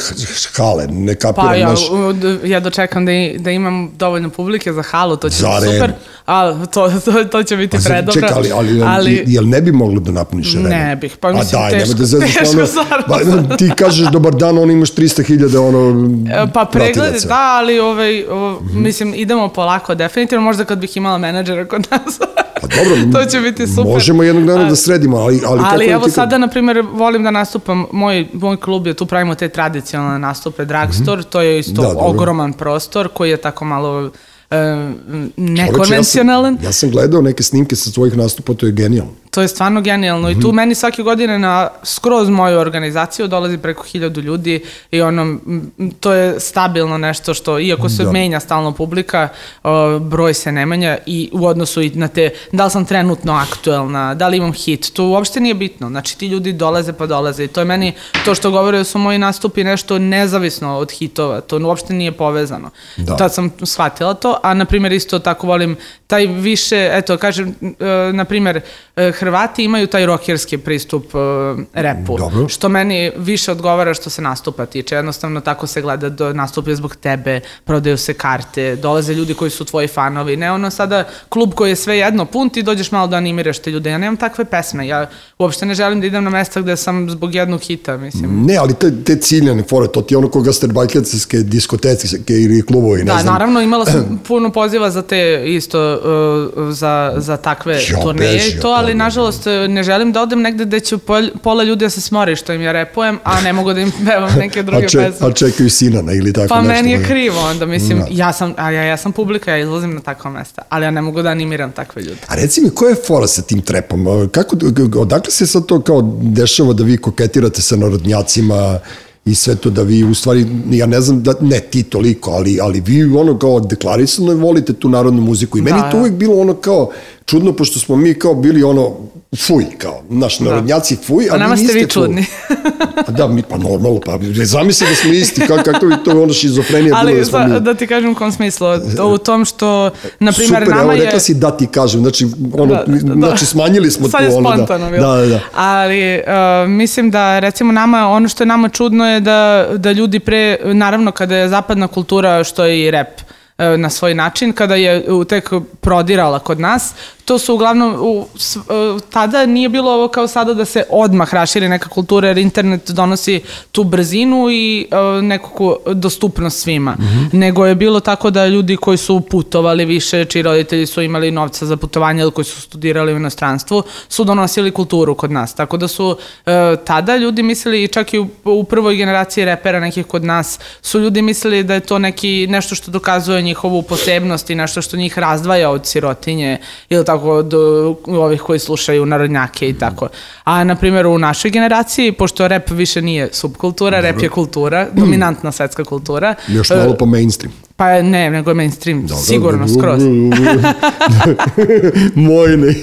hale? Ne kapiram, Pa ja, d- ja dočekam da, i- da imam dovoljno publike za halu, to će Za biti super, ali to, to, to će biti Pa, predobro. Čekaj, ali, ali, ali, jel ne bi mogli da napuniš arenu? Ne bih, pa A mislim, daj, teško- nemoj da zezaš, teško ono, stvarno. ba, [LAUGHS] ti kažeš dobar dan, on imaš 300.000 ono, E, Pa pregled, pratilaca. da, ali ovaj, o, mislim, idemo polako, definitivno, možda kad bih imala menadžera kod nas. Pa dobro, [LAUGHS] to će biti super. Možemo jednog dana da sredimo, ali, ali, kako Ali evo ti sada, na primjer, volim da nastupam, moj, moj klub je, tu pravimo te tradicionalne nastupe, Dragstore, to je isto Da, dobro. ogroman prostor koji je tako malo e, nekonvencionalan. Ja sam, ja sam gledao neke snimke sa tvojih nastupa, to je genijalno. To je stvarno genijalno i Mhm. tu meni svake godine na skroz moju organizaciju dolazi preko hiljadu ljudi i ono, to je stabilno nešto što, iako se Da. menja stalno publika, broj se ne menja i u odnosu i na te, da li sam trenutno aktuelna, da li imam hit, to uopšte nije bitno. Znači ti ljudi dolaze pa dolaze i to je meni, to što govore da su moji nastupi nešto nezavisno od hitova, to uopšte nije povezano. Da. Tad sam shvatila to, a na primjer isto tako volim taj više, eto kažem, e, na primjer, Hrvati imaju taj rokerski pristup e, repu, Dobro. što meni više odgovara što se nastupa tiče. Jednostavno tako se gleda da nastup je zbog tebe, prodaju se karte, dolaze ljudi koji su tvoji fanovi. Ne ono sada klub koji je sve jedno pun, ti dođeš malo da animiraš te ljude. Ja nemam takve pesme. Ja uopšte ne želim da idem na mesta gde sam zbog jednog hita, mislim. Ne, ali te, te ciljane fore, to ti je ono ko gastarbajtljacke diskoteke ili klubovi, ne Da, znam. naravno, imala sam [CLEARS THROAT] puno poziva za te isto, uh, za, za takve Ja, turneje beži i to, ali nažalost ne želim da odem negde gde će pol, pola ljudi da se smori što im ja repujem, a ne mogu da im [LAUGHS] pevam neke druge a, če, pesme. a čekaju sinana ili tako Pa nešto. meni je ne? krivo onda, mislim, Da. ja sam, a ja, ja sam publika, ja izlazim na takva mesta, ali ja ne mogu da animiram takve ljude. A reci mi, koja je fora sa tim trepom? Kako, odakle se sad to kao dešava da vi koketirate sa narodnjacima i sve to da vi u stvari, ja ne znam da, ne ti toliko, ali, ali vi ono kao deklarisano volite tu narodnu muziku i meni Da, to da. uvijek bilo ono kao čudno, pošto smo mi kao bili ono, fuj, kao, naš narodnjaci fuj, a, A nama vi ste niste vi čudni. [LAUGHS] A da, mi, pa normalno, pa zamisli da smo isti, kako, kako bi to ono šizofrenija bilo Ali da smo za, mi. da ti kažem u kom smislu, to u tom što, na primjer, Super, nama evo, je... rekla si da ti kažem, znači, ono, Da, da, da. znači smanjili smo Sad je ono, da, bilo. da, da, da. Ali uh, mislim da recimo nama, ono što je nama čudno je da, da ljudi pre, naravno kada je zapadna kultura što je i rap e, na svoj način, kada je tek prodirala kod nas, to su uglavnom, u, s- e, tada nije bilo ovo kao sada da se odmah raširi neka kultura, jer internet donosi tu brzinu i e, nekakvu dostupnost svima. Nego je bilo tako da ljudi koji su putovali više, čiji roditelji su imali novca za putovanje ili koji su studirali u inostranstvu, su donosili kulturu kod nas. Tako da su e, tada ljudi mislili, i čak i u, u prvoj generaciji repera nekih kod nas, su ljudi mislili da je to neki, nešto što dokazuje njihovu posebnost i nešto što njih razdvaja od sirotinje ili tako od uh, ovih koji slušaju narodnjake i tako. A na primjer u našoj generaciji, pošto rap više nije subkultura, rap je kultura, dominantna svetska kultura. Još malo pa mainstream. Pa ne, nego je mainstream, sigurno, skroz. [LAUGHS] Moj ne.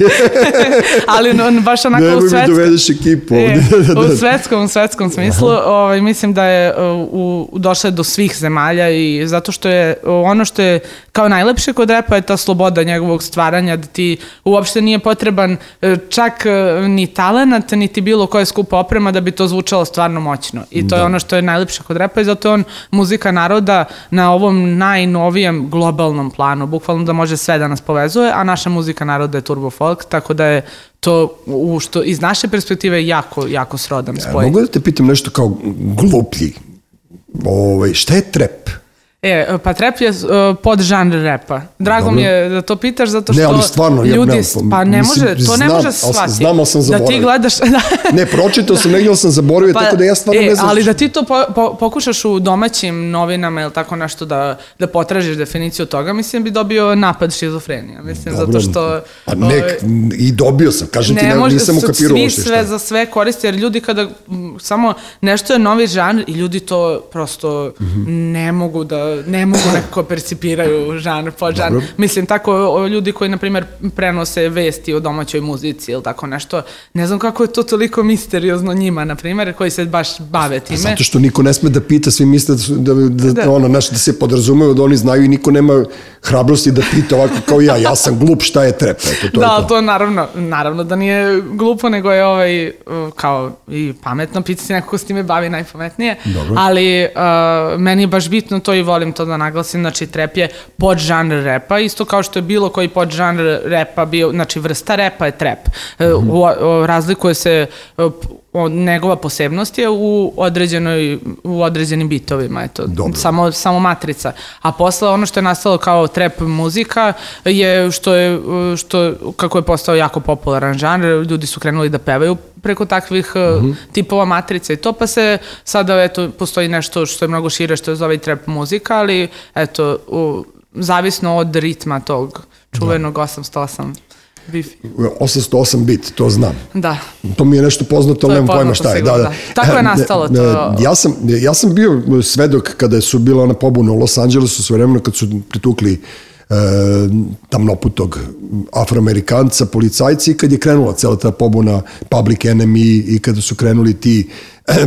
[LAUGHS] Ali no, baš onako Nemoj u mi svetskom... dovedeš ekipu E, ovde. [LAUGHS] Da, da, u da. svetskom, u svetskom smislu, ovaj, mislim da je uh, u, u, došla do svih zemalja i zato što je uh, ono što je kao najlepše kod repa je ta sloboda njegovog stvaranja, da ti uopšte nije potreban čak ni talenat, niti bilo koja skupa oprema da bi to zvučalo stvarno moćno. I to je ono što je najlepše kod repa i zato je on muzika naroda na ovom najnovijem globalnom planu, bukvalno da može sve da nas povezuje, a naša muzika naroda je turbo folk, tako da je to u što iz naše perspektive jako, jako srodan Ja, spoj. mogu da te pitam nešto kao gluplji? Ovaj, šta je trep? E, pa trap je uh, podžanr repa. Drago Dobro. mi je da to pitaš zato što Ne, ali stvarno, ja ljudi, nemam- pa ne mislim, može, to ne znam, može shvatiti. znam, ali sam Da ti zaboravio. gledaš, [LAUGHS] da, Ne, pročitao sam negdje, ali sam zaboravio, tako da ja stvarno e, ne znam. ali da ti to po, po, pokušaš u domaćim novinama ili tako nešto da, da potražiš definiciju toga, mislim bi dobio napad šizofrenija. Mislim, zato što... Pa ne, ovaj, i dobio sam, kažem ti, ne, može- nisam ukapirao Svi šta. sve je. za sve koriste, jer ljudi kada m, samo nešto je novi žanr i ljudi to prosto Mhm. ne mogu da, ne mogu nekako percipiraju žanr po žanr. Dobro. Mislim, tako o, ljudi koji, na primjer, prenose vesti o domaćoj muzici ili tako nešto, ne znam kako je to toliko misteriozno njima, na primjer, koji se baš bave time. Zato što niko ne sme da pita, svi misle da, da, da, Da. ono, znaš, da se podrazumeju da oni znaju i niko nema hrabrosti da pita ovako kao ja, ja sam glup, šta je trep, eto, to da, je to. to naravno, naravno da nije glupo, nego je ovaj, kao i pametno, pitati neko ko s time bavi najpametnije, Dobro. ali uh, meni je baš bitno to i volim to da naglasim, znači trep je podžanr repa, isto kao što je bilo koji podžanr repa bio, znači vrsta repa je trep. Uh, Mhm. u, o, razlikuje se uh, p- o, njegova posebnost je u određenoj u određenim bitovima eto. Dobro. samo samo matrica. A posle ono što je nastalo kao trap muzika je što je što kako je postao jako popularan žanr ljudi su krenuli da pevaju preko takvih uh, tipova matrice i to pa se sada eto postoji nešto što je mnogo šire što se zove i trap muzika ali eto u, zavisno od ritma tog čuvenog 808 Wi-Fi. 808 bit, to znam. Da. To mi je nešto poznato, ali nemam pojma šta je. Da, da. da. Tako je nastalo E, to. Ja sam, ja sam bio svedok kada su bila ona pobuna u Los Angelesu sve vremena kad su pritukli e, tamnoputog afroamerikanca, policajci, i kad je krenula cela ta pobuna Public Enemy i kada su krenuli ti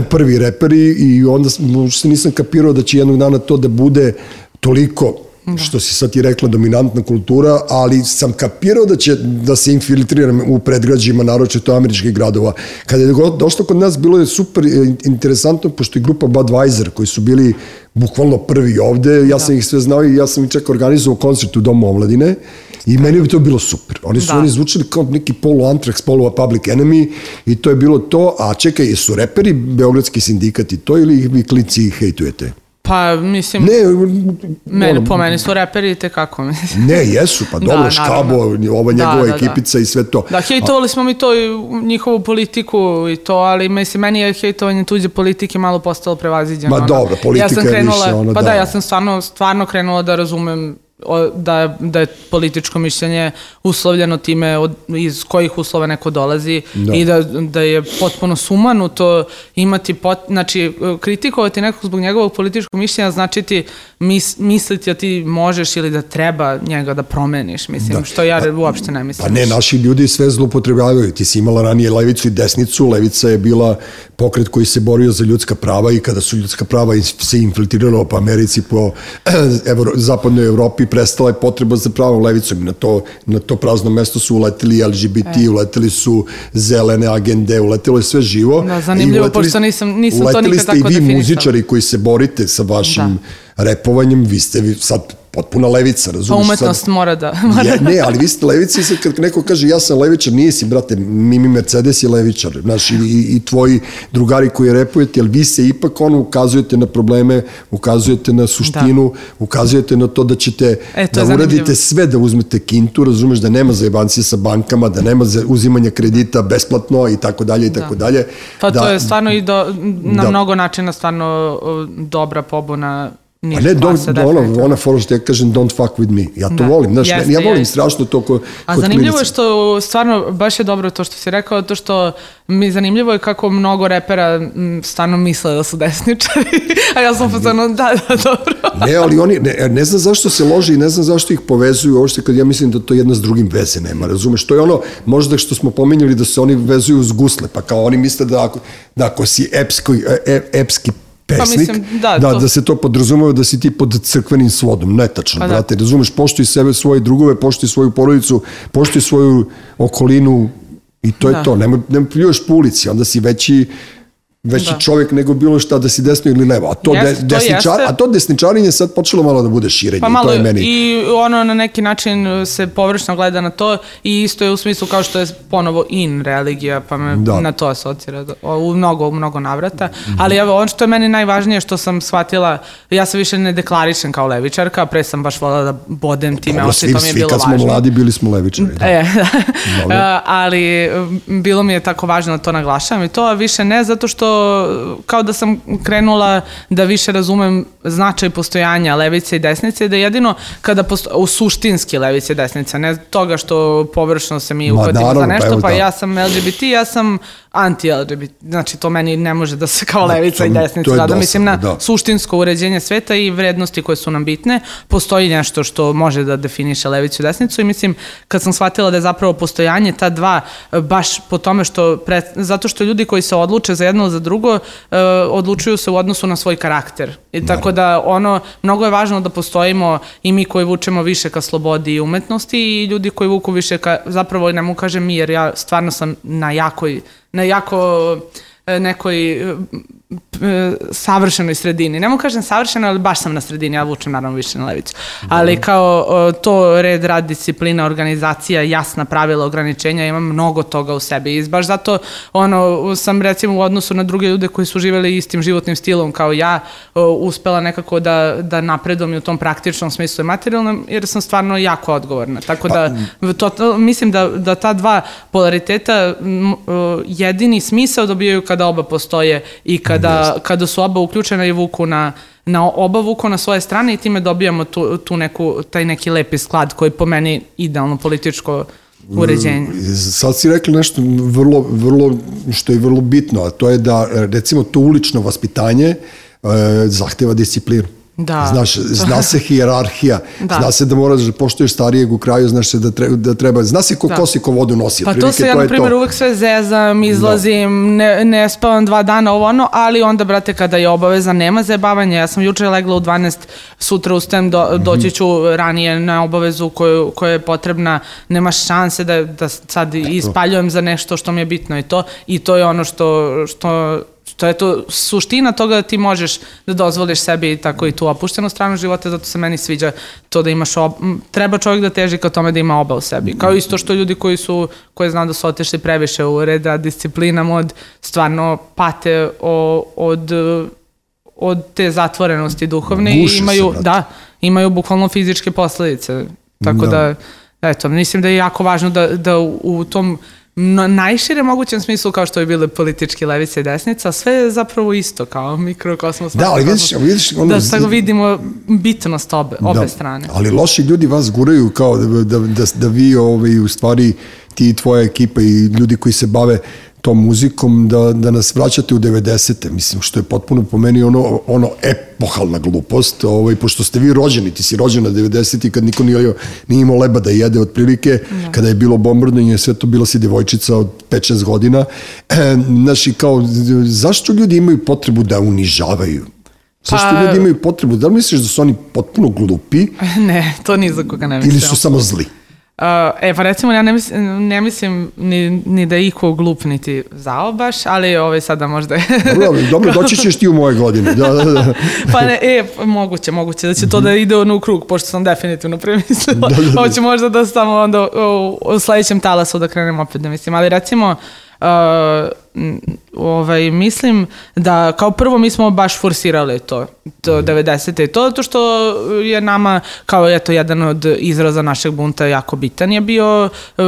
prvi reperi i onda uopšte nisam kapirao da će jednog dana to da bude toliko što si sad ti rekla dominantna kultura, ali sam kapirao da će da se infiltriram u predgrađima, naročito američkih gradova. Kada je došlo kod nas, bilo je super e, interesantno, pošto je grupa Budweiser, koji su bili bukvalno prvi ovde, ja sam ih sve znao i ja sam i čak organizovao koncert u Domu omladine i meni bi to bilo super. Oni su Da. oni zvučali kao neki polu Antrax, polu Public Enemy i to je bilo to, a čekaj, jesu reperi Beogradski sindikat i to ili ih vi klici hejtujete? Pa, mislim, Ne, meni, ono, po meni su reperi te kako mislim. Ne, jesu, pa [LAUGHS] Da, dobro, naravno. Škabo, ova Da, njegova da, da. ekipica i sve to. Da, hejtovali smo mi to i njihovu politiku i to, ali mislim, meni je hejtovanje tuđe politike malo postalo prevaziđeno. Ma ono. dobro, politika ja sam je krenula, više ono, Pa da, da. ja sam stvarno, stvarno krenula da razumem o, da, da je političko mišljenje uslovljeno time od, iz kojih uslova neko dolazi Da. i da, da je potpuno sumanuto imati, pot, znači kritikovati nekog zbog njegovog političkog mišljenja znači ti mis, misliti da ti možeš ili da treba njega da promeniš, mislim, Da. što ja uopšte ne mislim. Pa ne, naši ljudi sve zlupotrebljavaju. Ti si imala ranije levicu i desnicu. Levica je bila pokret koji se borio za ljudska prava i kada su ljudska prava se infiltrirala po Americi, po [CLEARS THROAT] Evro, zapadnoj Evropi, prestala je potreba za pravom levicom. I na to, na to prazno mesto su uleteli LGBT, E. uleteli su zelene agende, uletelo je sve živo. Da, zanimljivo, uleteli- pošto nisam- nisam to uleteli nikad ste i tako vi muzičari koji se borite sa vašim repovanjem, vi ste sad potpuna levica, Pa razumiješ? umetnost mora da... [LAUGHS] Mora Ja, ne, ali vi ste levici, sad kad neko kaže ja sam levičar, nije si, brate, Mimi Mercedes je levičar, znaš, i, i, i tvoji drugari koji repujete, ali vi se ipak ono ukazujete na probleme, ukazujete na suštinu, ukazujete na to da ćete E, to da uradite sve da uzmete kintu, razumeš da nema zajebancije sa bankama, da nema za uzimanja kredita besplatno i tako dalje i tako dalje. Pa da, to je stvarno i do, na Da. mnogo načina stvarno dobra pobuna niže A ne, don't, ono, definitivno. ona fora što ja kažem don't fuck with me. Ja to Da. volim, znaš, Jeste, ja volim jeste. strašno to ko, A kod zanimljivo je što stvarno baš je dobro to što si rekao, to što mi zanimljivo je kako mnogo repera stvarno misle da su desničari, [LAUGHS] a ja sam pozvano da, da, dobro. Ne, ali oni, ne, ne znam zašto se lože i ne znam zašto ih povezuju uopšte kad ja mislim da to jedna s drugim veze nema, razumeš? To je ono, možda što smo pominjali da se oni vezuju uz gusle, pa kao oni misle da ako, da ako si epski, e, epski pesnik, mislim, da, da, to- da se to podrazumeva da si ti pod crkvenim svodom, netačno, Pa da. brate, razumeš, poštuj sebe, svoje drugove, poštuj svoju porodicu, poštuj svoju okolinu i to Da. je to, nemoj, nemoj pljuješ po ulici, onda si veći veći Da. čovjek nego bilo šta da si desno ili levo. A to, Jeste, de, to desničar, jeste. a to desničarenje sad počelo malo da bude širenje. Pa malo to je meni... i ono na neki način se površno gleda na to i isto je u smislu kao što je ponovo in religija, pa me Da. Na to asocira u mnogo, u mnogo navrata. Ali evo, ono što je meni najvažnije što sam shvatila, ja se više ne deklarišem kao levičarka, pre sam baš volala da bodem time, Dobro, svi, to mi je svi bilo kad smo važno. mladi bili smo levičari. Da. E. [LAUGHS] E, ali bilo mi je tako važno da to naglašavam i to, više ne zato što kao da sam krenula da više razumem značaj postojanja levice i desnice, da jedino kada posto, u suštinski levice i desnice, ne toga što površno se mi uhvatimo za pa nešto, pa, da. ja sam LGBT, ja sam anti-LGBT, znači to meni ne može da se kao Da, levica to- i desnica zada. Mislim na da. suštinsko uređenje sveta i vrednosti koje su nam bitne. Postoji nešto što može da definiše levicu i desnicu i mislim kad sam shvatila da je zapravo postojanje ta dva baš po tome što pre, zato što ljudi koji se odluče za jedno ili za drugo e, odlučuju se u odnosu na svoj karakter. I tako da ono mnogo je važno da postojimo i mi koji vučemo više ka slobodi i umetnosti i ljudi koji vuku više ka zapravo ne mogu kažem mi jer ja stvarno sam na jakoj na jako e, nekoj savršenoj sredini. Ne mogu kažem savršeno, ali baš sam na sredini, ja vučem naravno više na levicu. Ali kao to red, rad, disciplina, organizacija, jasna pravila, ograničenja, imam mnogo toga u sebi i baš zato ono, sam recimo u odnosu na druge ljude koji su živeli istim životnim stilom kao ja, uspela nekako da, da napredom i u tom praktičnom smislu i materijalnom, jer sam stvarno jako odgovorna. Tako da, to, mislim da, da ta dva polariteta jedini smisao dobijaju kada oba postoje i kada, kada su oba uključena i vuku na na oba vuku na svoje strane i time dobijamo tu, tu neku, taj neki lepi sklad koji po meni idealno političko uređenje. Sad si rekli nešto vrlo, vrlo, što je vrlo bitno, a to je da, recimo, to ulično vaspitanje e, zahteva disciplinu. Da. Znaš, zna se hijerarhija, [LAUGHS] Da. zna se da moraš da poštoješ starijeg u kraju, znaš se da treba, da treba zna se ko Da. kosi ko vodu nosi. Pa to se ja, na primjer, uvek sve zezam, izlazim, ne, ne spavam dva dana ovo ono, ali onda, brate, kada je obaveza, nema zajebavanja. Ja sam juče legla u 12, sutra ustajem, do, Mhm. doći ću ranije na obavezu koju, koja je potrebna, nema šanse da, da sad ispaljujem za nešto što mi je bitno i to. I to je ono što, što što je to suština toga da ti možeš da dozvoliš sebi tako i tu opuštenu stranu života, zato se meni sviđa to da imaš ob... treba čovjek da teži ka tome da ima oba u sebi. Kao isto što ljudi koji su, koji znam da su otišli previše u reda disciplina mod, stvarno pate o, od od te zatvorenosti duhovne Guše i se, imaju, brate. da, imaju bukvalno fizičke posledice. Tako Da. da, eto, mislim da je jako važno da, da u tom no, najšire mogućem smislu kao što je bile politički levica i desnica, sve je zapravo isto kao mikrokosmos. Da, ali vidiš, vidiš ono, da tako vidimo bitnost obe, obe da, strane. Ali loši ljudi vas guraju kao da, da, da, da vi ovaj, u stvari ti i tvoja ekipa i ljudi koji se bave tom muzikom da, da nas vraćate u 90. Mislim, što je potpuno po meni ono, ono epohalna glupost, ovaj, pošto ste vi rođeni, ti si rođen na 90. kad niko nije, nije imao leba da jede otprilike, da. kada je bilo bombardovanje, sve to bila si devojčica od 5-6 godina. E, znaš, kao, zašto ljudi imaju potrebu da unižavaju? Zašto pa, ljudi imaju potrebu? Da li misliš da su oni potpuno glupi? [LAUGHS] Ne, to ni za koga ne mislim. Ili su samo zli? Uh, e, pa recimo, ja ne mislim, ne mislim ni, ni da iko glup niti zao baš, ali ovaj sada možda je... [LAUGHS] dobro, dobro, doći ćeš ti u moje godine. Da, da, da. [LAUGHS] pa ne, e, moguće, moguće da će to da ide ono u krug, pošto sam definitivno premislila. Da, da, da. Hoće možda da samo onda u, u sledećem talasu da krenem opet da mislim, ali recimo, uh, ovaj, mislim da kao prvo mi smo baš forsirali to, to 90. i to, zato što je nama kao eto jedan od izraza našeg bunta jako bitan je bio eh,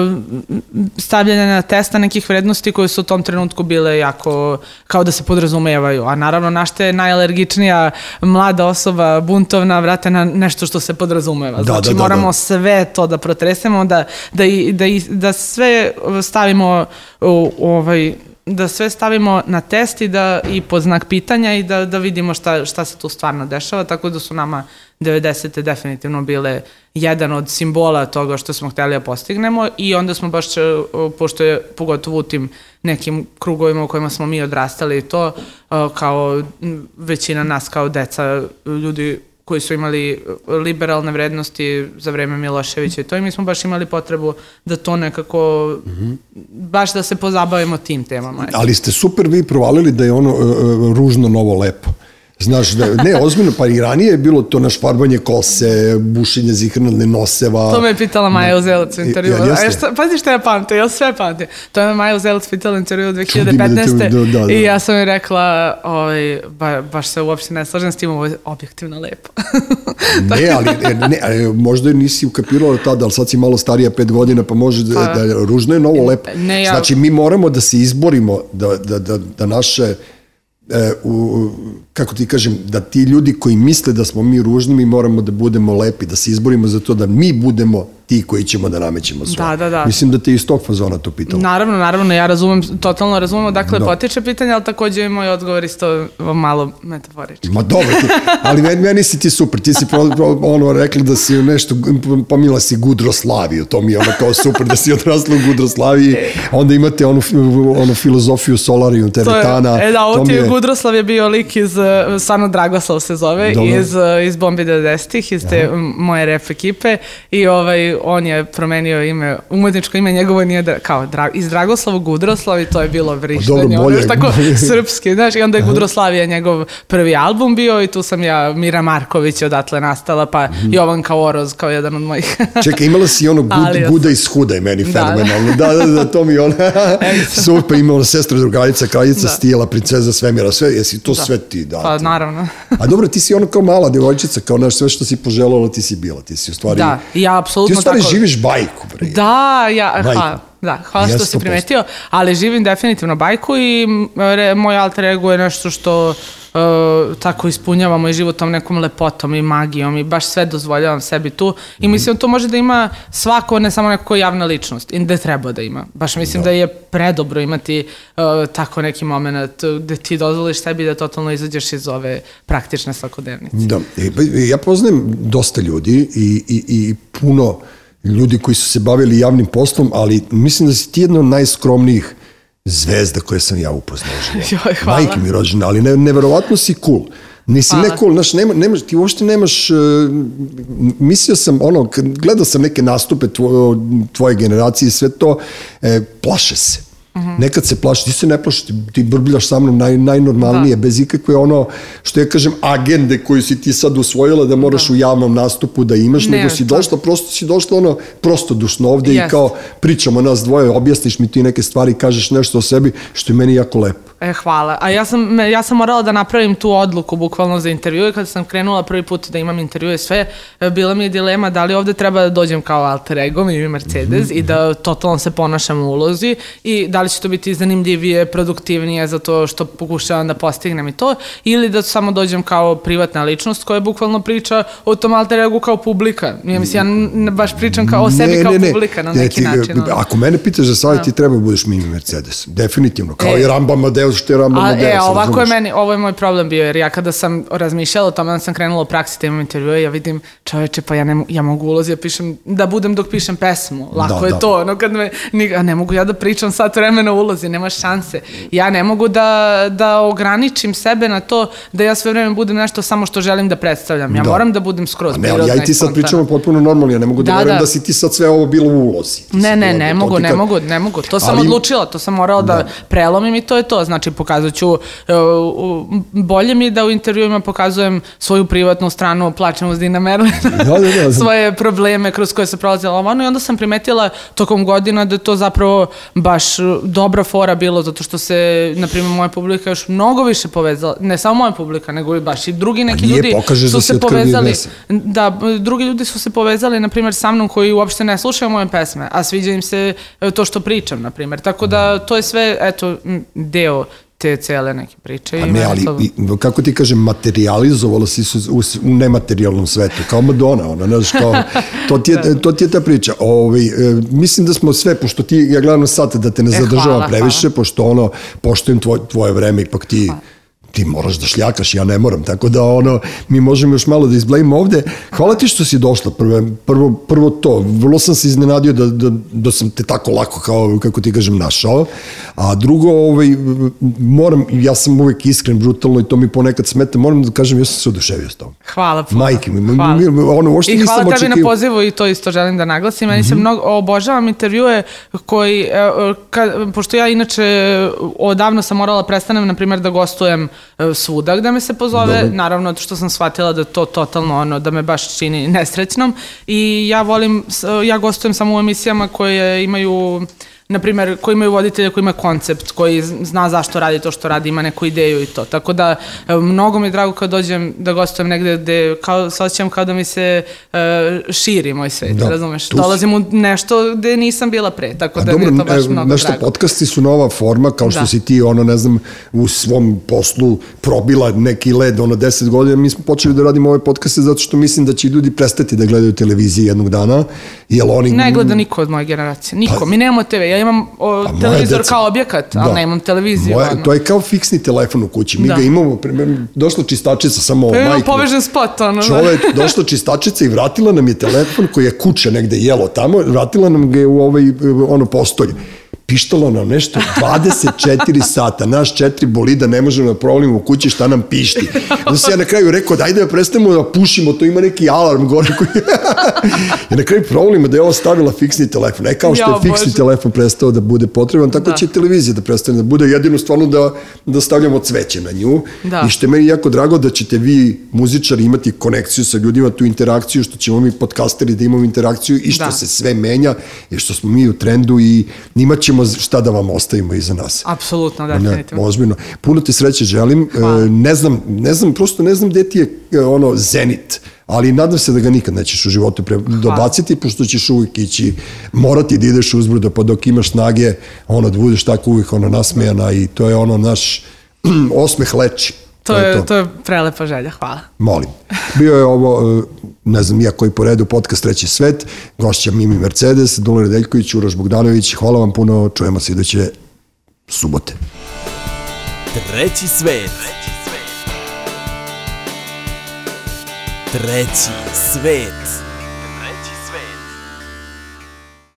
stavljanje na testa nekih vrednosti koje su u tom trenutku bile jako kao da se podrazumevaju, a naravno našta je najalergičnija mlada osoba buntovna vrate na nešto što se podrazumeva. Da, znači da, da, moramo da. sve to da protresemo, da, da, da, da sve stavimo u, ovaj da sve stavimo na test i da i pod znak pitanja i da, da vidimo šta, šta se tu stvarno dešava, tako da su nama 90. definitivno bile jedan od simbola toga što smo hteli da postignemo i onda smo baš, pošto je pogotovo u tim nekim krugovima u kojima smo mi odrastali i to, kao većina nas kao deca, ljudi koji su imali e, liberalne vrednosti za vreme Miloševića i to i mi smo baš imali potrebu da to nekako, mm -hmm. baš da se pozabavimo tim temama. Ali ste super vi provalili da je ono uh, ružno novo lepo. Znaš, da, ne, ozbiljno, pa i ranije je bilo to naš farbanje kose, bušenje zihrnalne noseva. To me je pitala Maja Uzelac u intervju. Ja, ja, šta, pazi šta ja pamte, ja sve pamte. To je Maja Uzelac pitala u intervju 2015. Da, da, da. I ja sam joj rekla, ovaj, ba, baš se uopšte ne slažem s tim, ovo je objektivno lepo. [LAUGHS] ne, ali ne, ne, možda nisi ukapirala tada, ali sad si malo starija, pet godina, pa može da, pa, da ružno je novo lepo. Ne, ja, znači, mi moramo da se izborimo da, da, da, da naše e, u, kako ti kažem, da ti ljudi koji misle da smo mi ružni, mi moramo da budemo lepi, da se izborimo za to da mi budemo ti koji ćemo da namećemo sve. Da, da, da. Mislim da te iz tog fazona to pitalo. Naravno, naravno, ja razumem, totalno razumem dakle da. potiče pitanje, ali takođe je moj odgovor isto malo metaforički. Ma dobro, ti, [LAUGHS] ali meni, meni si ti super, ti si pro, pro, ono rekla da si nešto, pomila si Gudroslaviju, to mi je ono kao super da si odrasla u Gudroslaviji, onda imate onu, onu filozofiju Solarium, Teretana. To je, e da, ovo ti je Gudroslav je bio lik iz, stvarno Dragoslav se zove, dobro. iz, iz Bombi 90-ih, iz te Aha. moje rep ekipe i ovaj, on je promenio ime, umetničko ime njegovo nije da, kao dra, iz Dragoslava Gudroslav i to je bilo vrištanje. Dobro, bolje. Ono, tako [LAUGHS] srpski, znaš, i onda je Gudroslavija njegov prvi album bio i tu sam ja, Mira Marković je odatle nastala, pa mm. Jovan Kaoroz kao jedan od mojih. [LAUGHS] Čekaj, imala si ono gud, guda iz huda je meni da, fenomenalno. Da, da, da, da, to mi ona, [LAUGHS] super, imala sestra drugarica, kraljica da. stila, princeza svemira, sve, jesi to da. sve ti da. Pa, naravno. A dobro, ti si ono kao mala devojčica, kao naš sve što si poželjala, ti si bila, ti si u stvari... Da, ja apsolutno tako živiš bajku, bre. Da, ja, bajku. Da, hvala što si primetio, ali živim definitivno bajku i re, moj alter ego je nešto što uh, tako ispunjava moj život tom nekom lepotom i magijom i baš sve dozvoljavam sebi tu i mislim to može da ima svako, ne samo neko javna ličnost i da treba da ima. Baš mislim da, da je predobro imati uh, tako neki moment gde ti dozvoliš sebi da totalno izađeš iz ove praktične svakodnevnice. Da, e, pa, ja poznajem dosta ljudi i, i, i puno uh, ljudi koji su se bavili javnim poslom, ali mislim da si ti jedna od najskromnijih zvezda koje sam ja upoznao [LAUGHS] Joj, hvala. Majke mi rođena, ali ne, neverovatno si cool. Nisi ne cool, znaš, nema, nemaš, ti uopšte nemaš, uh, mislio sam, ono, gledao sam neke nastupe tvoje, tvoje generacije i sve to, e, plaše se -hmm. Nekad se plaši, ti se ne plaši, ti, ti brbljaš sa mnom naj, najnormalnije, da. bez ikakve ono, što ja kažem, agende koju si ti sad usvojila da moraš da. u javnom nastupu da imaš, ne, nego si došla, prosto si došla ono, prosto dušno ovde yes. i kao pričamo nas dvoje, objasniš mi ti neke stvari, kažeš nešto o sebi, što je meni jako lepo. E, hvala. A ja sam, ja sam morala da napravim tu odluku bukvalno za intervjue. Kad sam krenula prvi put da imam intervjue sve, e, bila mi je dilema da li ovde treba da dođem kao alter ego, mi Mercedes, i da totalno se ponašam u ulozi i da li će to biti zanimljivije, produktivnije zato što pokušavam da postignem i to, ili da samo dođem kao privatna ličnost koja bukvalno priča o tom alter egu kao publika. Ja mislim, ja baš pričam kao o sebi kao publika na Ne, neki ti, način. ono. Ako mene pitaš za savjet, ti treba da budeš Mimi Mercedes. Definitivno. Kao E. i Ramba Amadeus, što je e, ovako je meni, ovo je moj problem bio, jer ja kada sam razmišljala o tome, onda sam krenula u praksi da imam intervjue, ja vidim, čoveče, pa ja, ne, ja mogu ulozi, ja pišem, da budem dok pišem pesmu, lako Da, je da. to, ono kad me, ni, a ne mogu ja da pričam sat vremena u ulozi, nema šanse. Ja ne mogu da, da ograničim sebe na to da ja sve vreme budem nešto samo što želim da predstavljam. Ja Da. moram da budem skroz A ne, ali ja i ti sad pričamo potpuno normalno, ja ne mogu da, Da, verujem da. da si ti sad sve ovo bilo u ulozi. Ti Ne, ne, ne to mogu, ne mogu, ne mogu. To sam Ali- odlučila, to sam morala da, Da. prelomim i to je to. Znači, pokazat ću, e, bolje mi da u intervjuima pokazujem svoju privatnu stranu, plaćam uz Dina Merlina, Da, da, da. [LAUGHS] svoje probleme kroz koje se prolazila ovano i onda sam primetila tokom godina da je to zapravo baš dobra fora bilo, zato što se, na primjer, moja publika još mnogo više povezala, ne samo moja publika, nego i baš i drugi neki nije, ljudi su da se povezali. Da, drugi ljudi su se povezali, na primjer, sa mnom koji uopšte ne slušaju moje pesme, a sviđa im se e, to što pričam, na primjer. Tako da to je sve, eto, deo te cele neke priče. A i ne, ali, to- i, kako ti kažem, materializovala si se u, u nematerijalnom svetu, kao Madonna, ona, znaš, kao, [LAUGHS] to ti je, to ti je ta priča. Ovaj, e, mislim da smo sve, pošto ti, ja gledam sat da te ne E, zadržavam hvala, previše, pošto ono, poštujem tvoj, tvoje vreme, ipak ti, ti moraš da šljakaš, ja ne moram, tako da ono, mi možemo još malo da izblejimo ovde. Hvala ti što si došla, prvo, prvo, prvo to, vrlo sam se iznenadio da, da, da sam te tako lako, kao, kako ti kažem, našao, a drugo, ovaj, moram, ja sam uvek iskren, brutalno i to mi ponekad smeta, moram da kažem, ja sam se oduševio s tobom. Hvala puno. Majke mi, Hvala. mi- ono, uopšte I nisam hvala tebi na pozivu i to isto želim da naglasim. Meni Mhm. se mnogo, obožavam intervjue koji, e, e, ka, pošto ja inače odavno sam morala prestanem, na primjer, da gostujem e, svuda gde me se pozove, Dobro. naravno što sam shvatila da to totalno ono, da me baš čini nesrećnom i ja volim, s- ja gostujem samo u emisijama koje imaju na primjer, koji imaju voditelja koji ima koncept, koji zna zašto radi to što radi, ima neku ideju i to. Tako da, mnogo mi je drago kad dođem da gostujem negde gde kao, se osjećam kao da mi se e, širi moj svet, Da, razumeš? tu si. Dolazim u nešto gde nisam bila pre, tako A da dobro, mi je to baš e, mnogo nešto, drago. podcasti su nova forma, kao što Da. si ti, ono, ne znam, u svom poslu probila neki led, ono, 10 godina, mi smo počeli da radimo ove podcaste zato što mislim da će ljudi prestati da gledaju televiziju jednog dana, jer oni... Ne gleda niko od moje generacije, niko. Mi nemamo TV, ja imam o, moja televizor deca- kao objekat, ali Da. nemam televiziju. Moje, ono. to je kao fiksni telefon u kući. Mi Da. ga imamo, primjer, došla čistačica samo Pa majke. povežen spot, ono. da. Čovek, došla čistačica i vratila nam je telefon koji je kuće negde jelo tamo, vratila nam ga je u ovaj, ono, postolj. Pištalo nam nešto 24 sata, naš četiri bolida ne možemo da provalimo u kući šta nam pišti. Onda se ja na kraju rekao, dajde da prestanemo da pušimo, to ima neki alarm gore koji... [LAUGHS] I na kraju provalimo da je ovo stavila fiksni telefon. E kao što je fiksni Bože. telefon prestao da bude potreban, tako Da. će i televizija da prestane da bude jedino stvarno da, da stavljamo cveće na nju. Da. I što je meni jako drago da ćete vi, muzičari, imati konekciju sa ljudima, tu interakciju, što ćemo mi podcasteri da imamo interakciju i što Da. se sve menja i što smo mi u trendu i imat ćemo šta da vam ostavimo iza nas. Apsolutno, Ne, definitivno. ozbiljno. Puno ti sreće želim. Hvala. E, ne znam, ne znam, prosto ne znam gde ti je e, ono zenit, ali nadam se da ga nikad nećeš u životu pre, dobaciti, pošto ćeš uvijek ići, morati da ideš uzbrdo, pa dok imaš snage, ono, da budeš tako uvijek ono nasmejana i to je ono naš [CLEARS THROAT] osmeh leči. To je, to je prelepa želja, hvala. Molim. Bio je ovo, e, ne znam, ja koji po redu podcast Treći svet, gošća Mimi Mercedes, Dule Nedeljković, Uroš Bogdanović, hvala vam puno, čujemo se iduće subote. Treći svet. Treći svet. Treći svet.